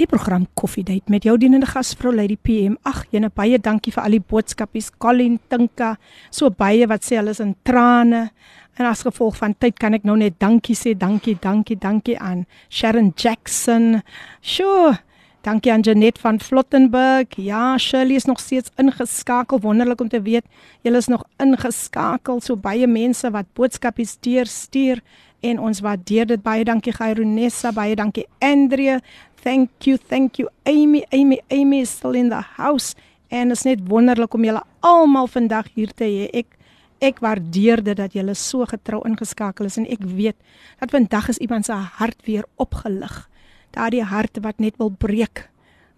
Die program Coffee Date met jou dienende gasvrou Lady PM. Ag, jene baie dankie vir al die boodskapies. Colin Tinka, so baie wat sê hulle is in trane. En as gevolg van tyd kan ek nou net dankie sê, dankie, dankie, dankie aan Sharon Jackson. Sjoe, Dankie aan Janet van Flottenburg. Ja, Shirley is nog steeds ingeskakel. Wonderlik om te weet julle is nog ingeskakel. So baie mense wat boodskappe stuur, stuur en ons waardeer dit baie. Dankie Gaironessa, baie dankie Andrea. Thank you, thank you Amy. Amy, Amy is still in the house. En is net wonderlik om julle almal vandag hier te hê. Ek ek waardeer dit dat julle so getrou ingeskakel is en ek weet dat vandag is iemand se hart weer opgelig daardie hart wat net wil breek.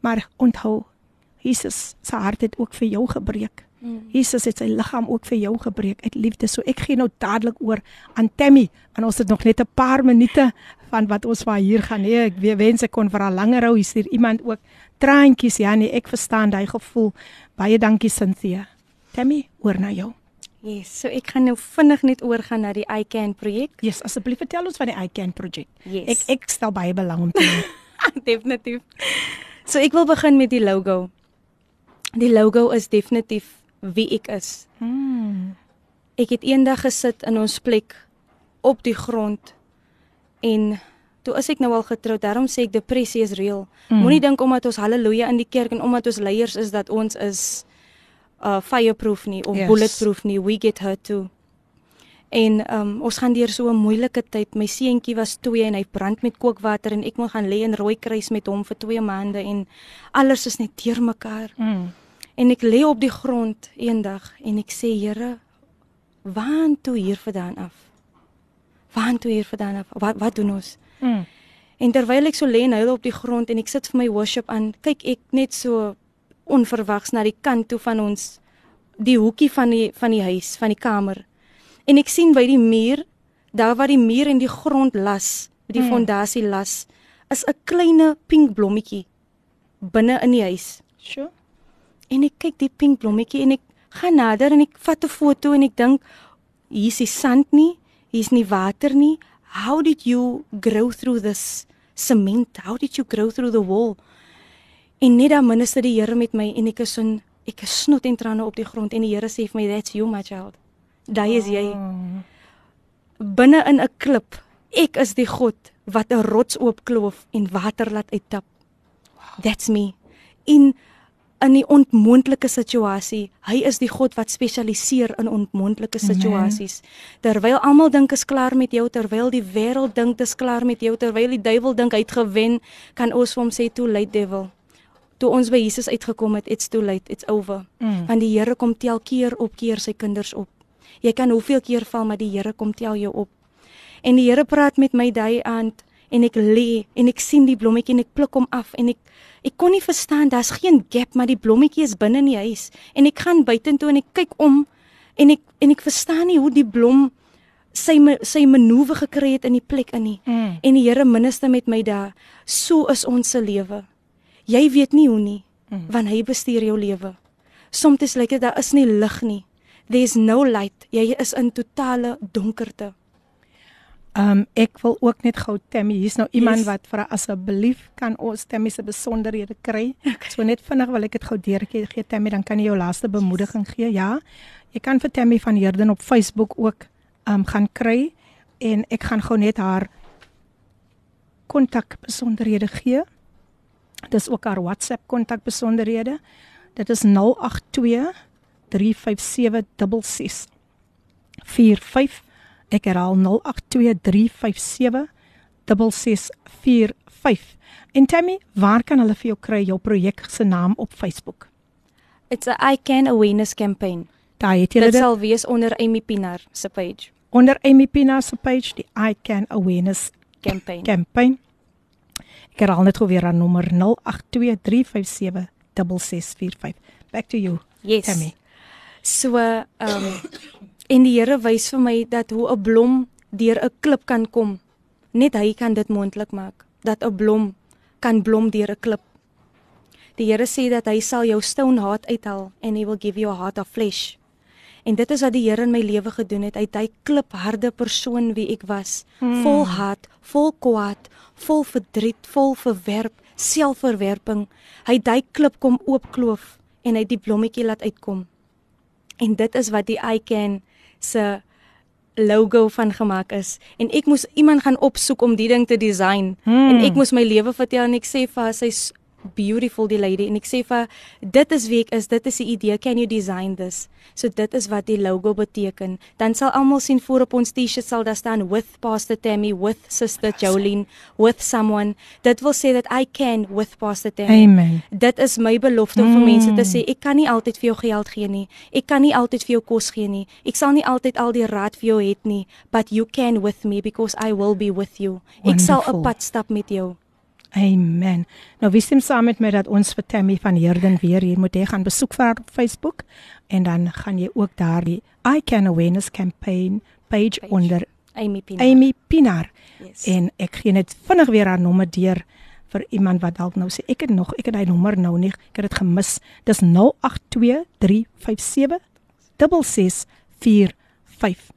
Maar onthou, Jesus se hart het ook vir jou gebreek. Mm. Jesus het sy liggaam ook vir jou gebreek uit liefde. So ek gee nou dadelik oor aan Tammy en ons het nog net 'n paar minute van wat ons waar hier gaan hê. Ek wens ek kon vir haar langer hou. Hier is iemand ook traantjies. Ja nee, ek verstaan daai gevoel. Baie dankie Cynthia. Tammy, oor na jou. Yes, so ek gaan nou vinnig net oorgaan na die iCan projek. Yes, asseblief vertel ons van die iCan projek. Yes. Ek ek stel baie belang om te definitief. So ek wil begin met die logo. Die logo is definitief wie ek is. Hmm. Ek het eendag gesit in ons plek op die grond en toe is ek nou al getroud. Daarom sê ek depressie is reël. Mm. Moenie dink omdat ons haleluja in die kerk en omdat ons leiers is dat ons is uh fireproof nie of Yes. bulletproof nie. We get hurt too. En um ons gaan deur so 'n moeilike tyd. My seentjie was 2 en hy brand met kookwater en ek moet gaan lê in Rooikruis met hom vir 2 maande en alles is net deurmekaar. Mm. En ek lê op die grond eendag en ek sê Here, waar toe hier vandaan af? Waar toe hier vandaan af? Wat wat doen ons? Mm. En terwyl ek so lê en huil op die grond en ek sit vir my worship aan, kyk ek net so onverwags na die kant toe van ons die hoekie van die van die huis, van die kamer. En ek sien by die muur, daar waar die muur en die grond las, die Mm. fondasie las, is 'n klein pink blommetjie binne in die huis. Sjoe. En ek kyk die pink blommetjie en ek gaan nader en ek vat 'n foto en ek dink hier's die sand nie, hier's nie water nie. How did you grow through this cement? How did you grow through the wall? En net dan minister die Here met my en ek is in ek is snot en trane op die grond en die Here sê vir my that's you my child. Daai is jy Oh. binne in 'n klip. Ek is die God wat 'n rots oopkloof en water laat uittap. That's me. In in die onmoontlike situasie. Hy is die God wat spesialiseer in onmoontlike situasies. Terwyl almal dink is klaar met jou, terwyl die wêreld dink dis klaar met jou, terwyl die duiwel dink hy het gewen, kan ons vir hom sê too late devil. Toe ons by Jesus uitgekom het, it's too late, it's over. Mm. Want die Here kom tel keer op keer sy kinders op. Jy kan hoeveel keer val, maar die Here kom tel jou op. En die Here praat met my daai aand en ek lê en ek sien die blommetjie en ek pluk hom af en ek ek kon nie verstaan daar's geen gap maar die blommetjie is binne in die huis en ek gaan buitentoe en ek kyk om en ek en ek verstaan nie hoe die blom sy sy manoeuvre gekry het in die plek in nie. Mm. En die Here minister met my daar. So is ons se lewe. Jy weet nie hoe nie, Mm. want hy bestuur jou lewe. Soms lyk dit daar is nie lig nie. There's no light. Jy is in totale donkerte. Um ek wil ook net gou Tammy, hier's nou iemand Yes. wat vra asseblief kan ons Tammy se besonderhede kry. So net vinnig wil ek dit gou deurgee gee Tammy, dan kan jy jou laaste bemoediging gee. Ja. Jy kan vir Tammy van Heerden op Facebook ook um gaan kry en ek gaan gou net haar kontak besonderhede gee. Dis ook haar WhatsApp kontak besonderhede. Dit is 082 357 66 45 Ek herhaal 0823576645. En Tammy, waar kan hulle vir jou kry jou projek se naam op Facebook? It's a I Can Awareness campaign. Daar het julle Dit dit sal wees onder Amy Pinaar se page onder Amy Pina se page, die I Can Awareness campaign. campaign. Ek herhaal net gou weer aan nommer 0823576645. Back to you. Yes. Tammy. So, ehm um, en die Here wys vir my dat hoe 'n blom deur 'n klip kan kom. Net hy kan dit moontlik maak dat 'n blom kan blom deur 'n klip. Die Here sê dat hy sal jou stone heart uithaal en he will give you a heart of flesh. En dit is wat die Here in my lewe gedoen het. Hy het hy klipharde persoon wie ek was, hmm. vol haat, vol kwaad, vol verdriet, vol verwerp, selfverwerping. Hy het hy klip kom oopkloof en hy het die blommetjie laat uitkom. En dit is wat die ICAN se logo van gemaak is en ek moes iemand gaan opsoek om die ding te design Hmm. en ek moes my lewe vertel en ek sê vir haar sy's beautiful die lady en ek sê vir dit is wie ek is dit is die idee can you design this so dit is wat die logo beteken dan sal almal sien voor op ons T-shirt sal daar staan with pastor Tammy with sister Jolene with someone dit wil sê dat I can with pastor Tammy Amen. Dit is my belofte om vir mense te sê ek kan nie altyd vir jou geld gee nie. Ek kan nie altyd vir jou kos gee nie. Ek sal nie altyd al die raad vir jou hê nie, but you can with me because I will be with you. Ek sal Wonderful. 'n pad stap met jou. Amen. Nou wie stem saam met my dat ons vir Tammy van Herden weer hier moet hê gaan besoek vir haar op Facebook en dan gaan jy ook daar die I Can Awareness campaign page, Page. onder Amy Pina. Amy Pinar. Yes. En ek gee net vinnig weer haar nommer deur vir iemand wat dalk nou sê ek het nog ek het hy nommer nou nie ek het dit gemis. Dis 0823576645.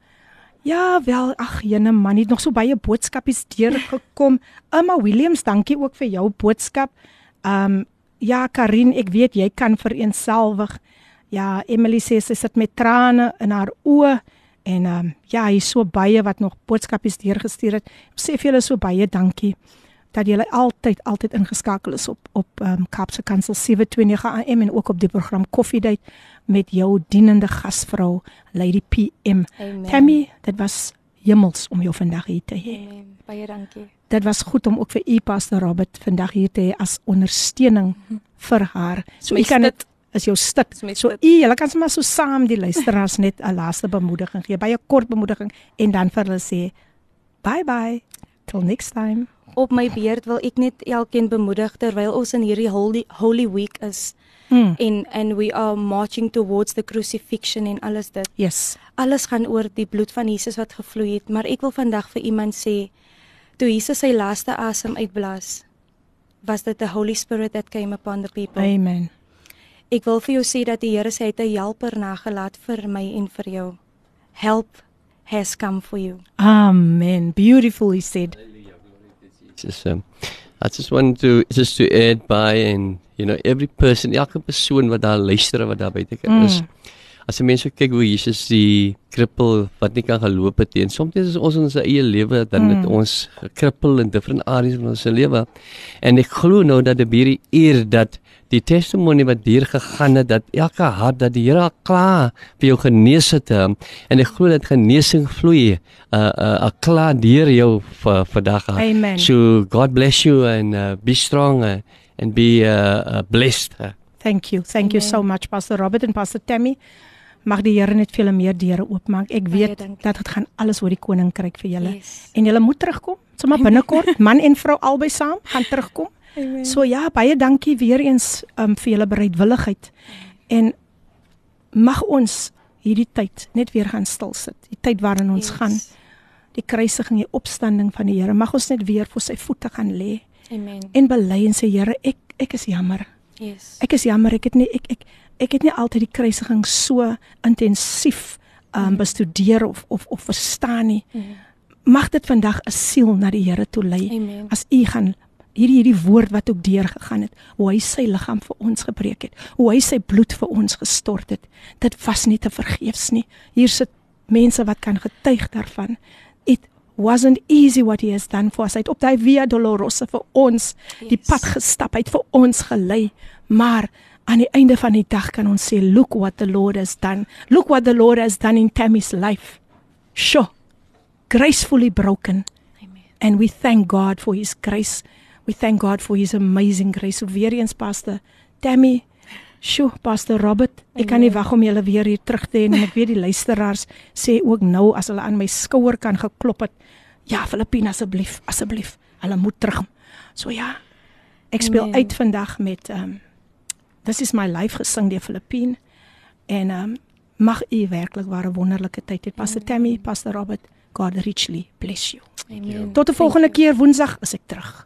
Ja, wel, ag jene man, het nog so baie boodskapies deurgekom. Emma Williams, dankie ook vir jou boodskap. Um ja, Karin, ek weet jy kan vereenselwig. Ja, Emily sê sy sit met trane in haar oë en um ja, is so baie wat nog boodskapies deurgestuur het. Sê vir julle so baie dankie dat julle altyd altyd ingeskakel is op op um Kaapse Kansel 729 AM en ook op die program Coffee Date met jou dienende gasvrou Lady PM. Amen. Tammy, dit was hemels om jou vandag hier te hê. Baie dankie. Dit was goed om ook vir u Pastor Robert vandag hier te hê as ondersteuning vir haar. So My u kan dit is jou stuk. So u, julle kan sommer so saam die luisteraars net 'n laaste bemoediging gee, baie kort bemoediging en dan vir hulle sê bye bye till next time. Op my beurt wil ek net elkeen bemoedig terwyl ons in hierdie holy holy week is Mm. en and we are marching towards the crucifixion en alles dit. Yes. Alles gaan oor die bloed van Jesus wat gevloei het, maar ek wil vandag vir iemand sê toe Jesus sy laaste asem uitblaas, was dit the Holy Spirit that came upon the people. Amen. Ek wil vir jou sê dat die Here sê hy het 'n helper nagelaat vir my en vir jou. Help has come for you. Amen. Beautiful he said. Just, um, I just want to just to add by and you know every person, elke persoon wat daar luister wat daar buite kan is. As 'n mens kyk hoe Jesus die krippel wat nie kan geloop het nie. En soms is ons in ons eie lewe dan het ons gekrippel in different areas van ons lewe. En ek glo nou dat dit hierdie eer dat die testimonie wat deur gegaan het dat elke hart dat die Here al klaar vir jou genees het um, en ek glo dat genesing vloei uh uh, uh klaar deur jou vandag. Amen. So God bless you and uh, be strong uh, and be uh, uh, blessed. Uh. Thank you. Thank you so much Pastor Robert en Pastor Tammy. Mag die Here net veel meer deure oopmaak. Ek weet dankie. dat dit gaan alles oor die koninkryk vir julle. Yes. En julle moet terugkom. Sommer binnekort, man en vrou albei saam gaan terugkom. Amen. So ja, baie dankie weer eens um, vir julle bereidwilligheid. En mag ons hierdie tyd net weer gaan stil sit. Die tyd waarin ons Yes. gaan die kruisiging, die opstanding van die Here. Mag ons net weer voor sy voete gaan lê Amen. en bely en sê Here, ek ek is jammer. Yes. Ek is jammer, ek het nie ek ek ek het nie altyd die kruisiging so intensief um bestudeer of of of verstaan nie. Mag dit vandag 'n siel na die Here toe lei. Amen. As u gaan hierdie hierdie woord wat ook deur gegaan het, hoe hy sy liggaam vir ons gebreek het, hoe hy sy bloed vir ons gestort het. Dit was nie te vergeefs nie. Hier sit mense wat kan getuig daarvan. It wasn't easy what he has done for us. Hy het op daai Via Dolorosa vir ons die Yes. pad gestap, hy het vir ons gelei. Maar aan die einde van die dag kan ons sê, look what the Lord has done. Look what the Lord has done in Tammy's life. Sure. gracefully broken. Amen. And we thank God for his grace. We thank God for his amazing grace. So weer eens Pastor Tammy Sjoe, Pastor Robert, ek kan nie wag om julle weer hier terug te hê en ek weet die luisteraars sê ook nou as hulle aan my skouer kan geklop het. Ja, Filippine asseblief, asseblief. Hulle moet terug. So ja. Ek speel Amen. uit vandag met ehm um, This is my life gesing deur Filippine en ehm um, mag u werklik ware wonderlike tyd hê. Pastor Tammy, Pastor Robert, God richly bless you. Amen. Tot 'n volgende keer Woensdag is ek terug.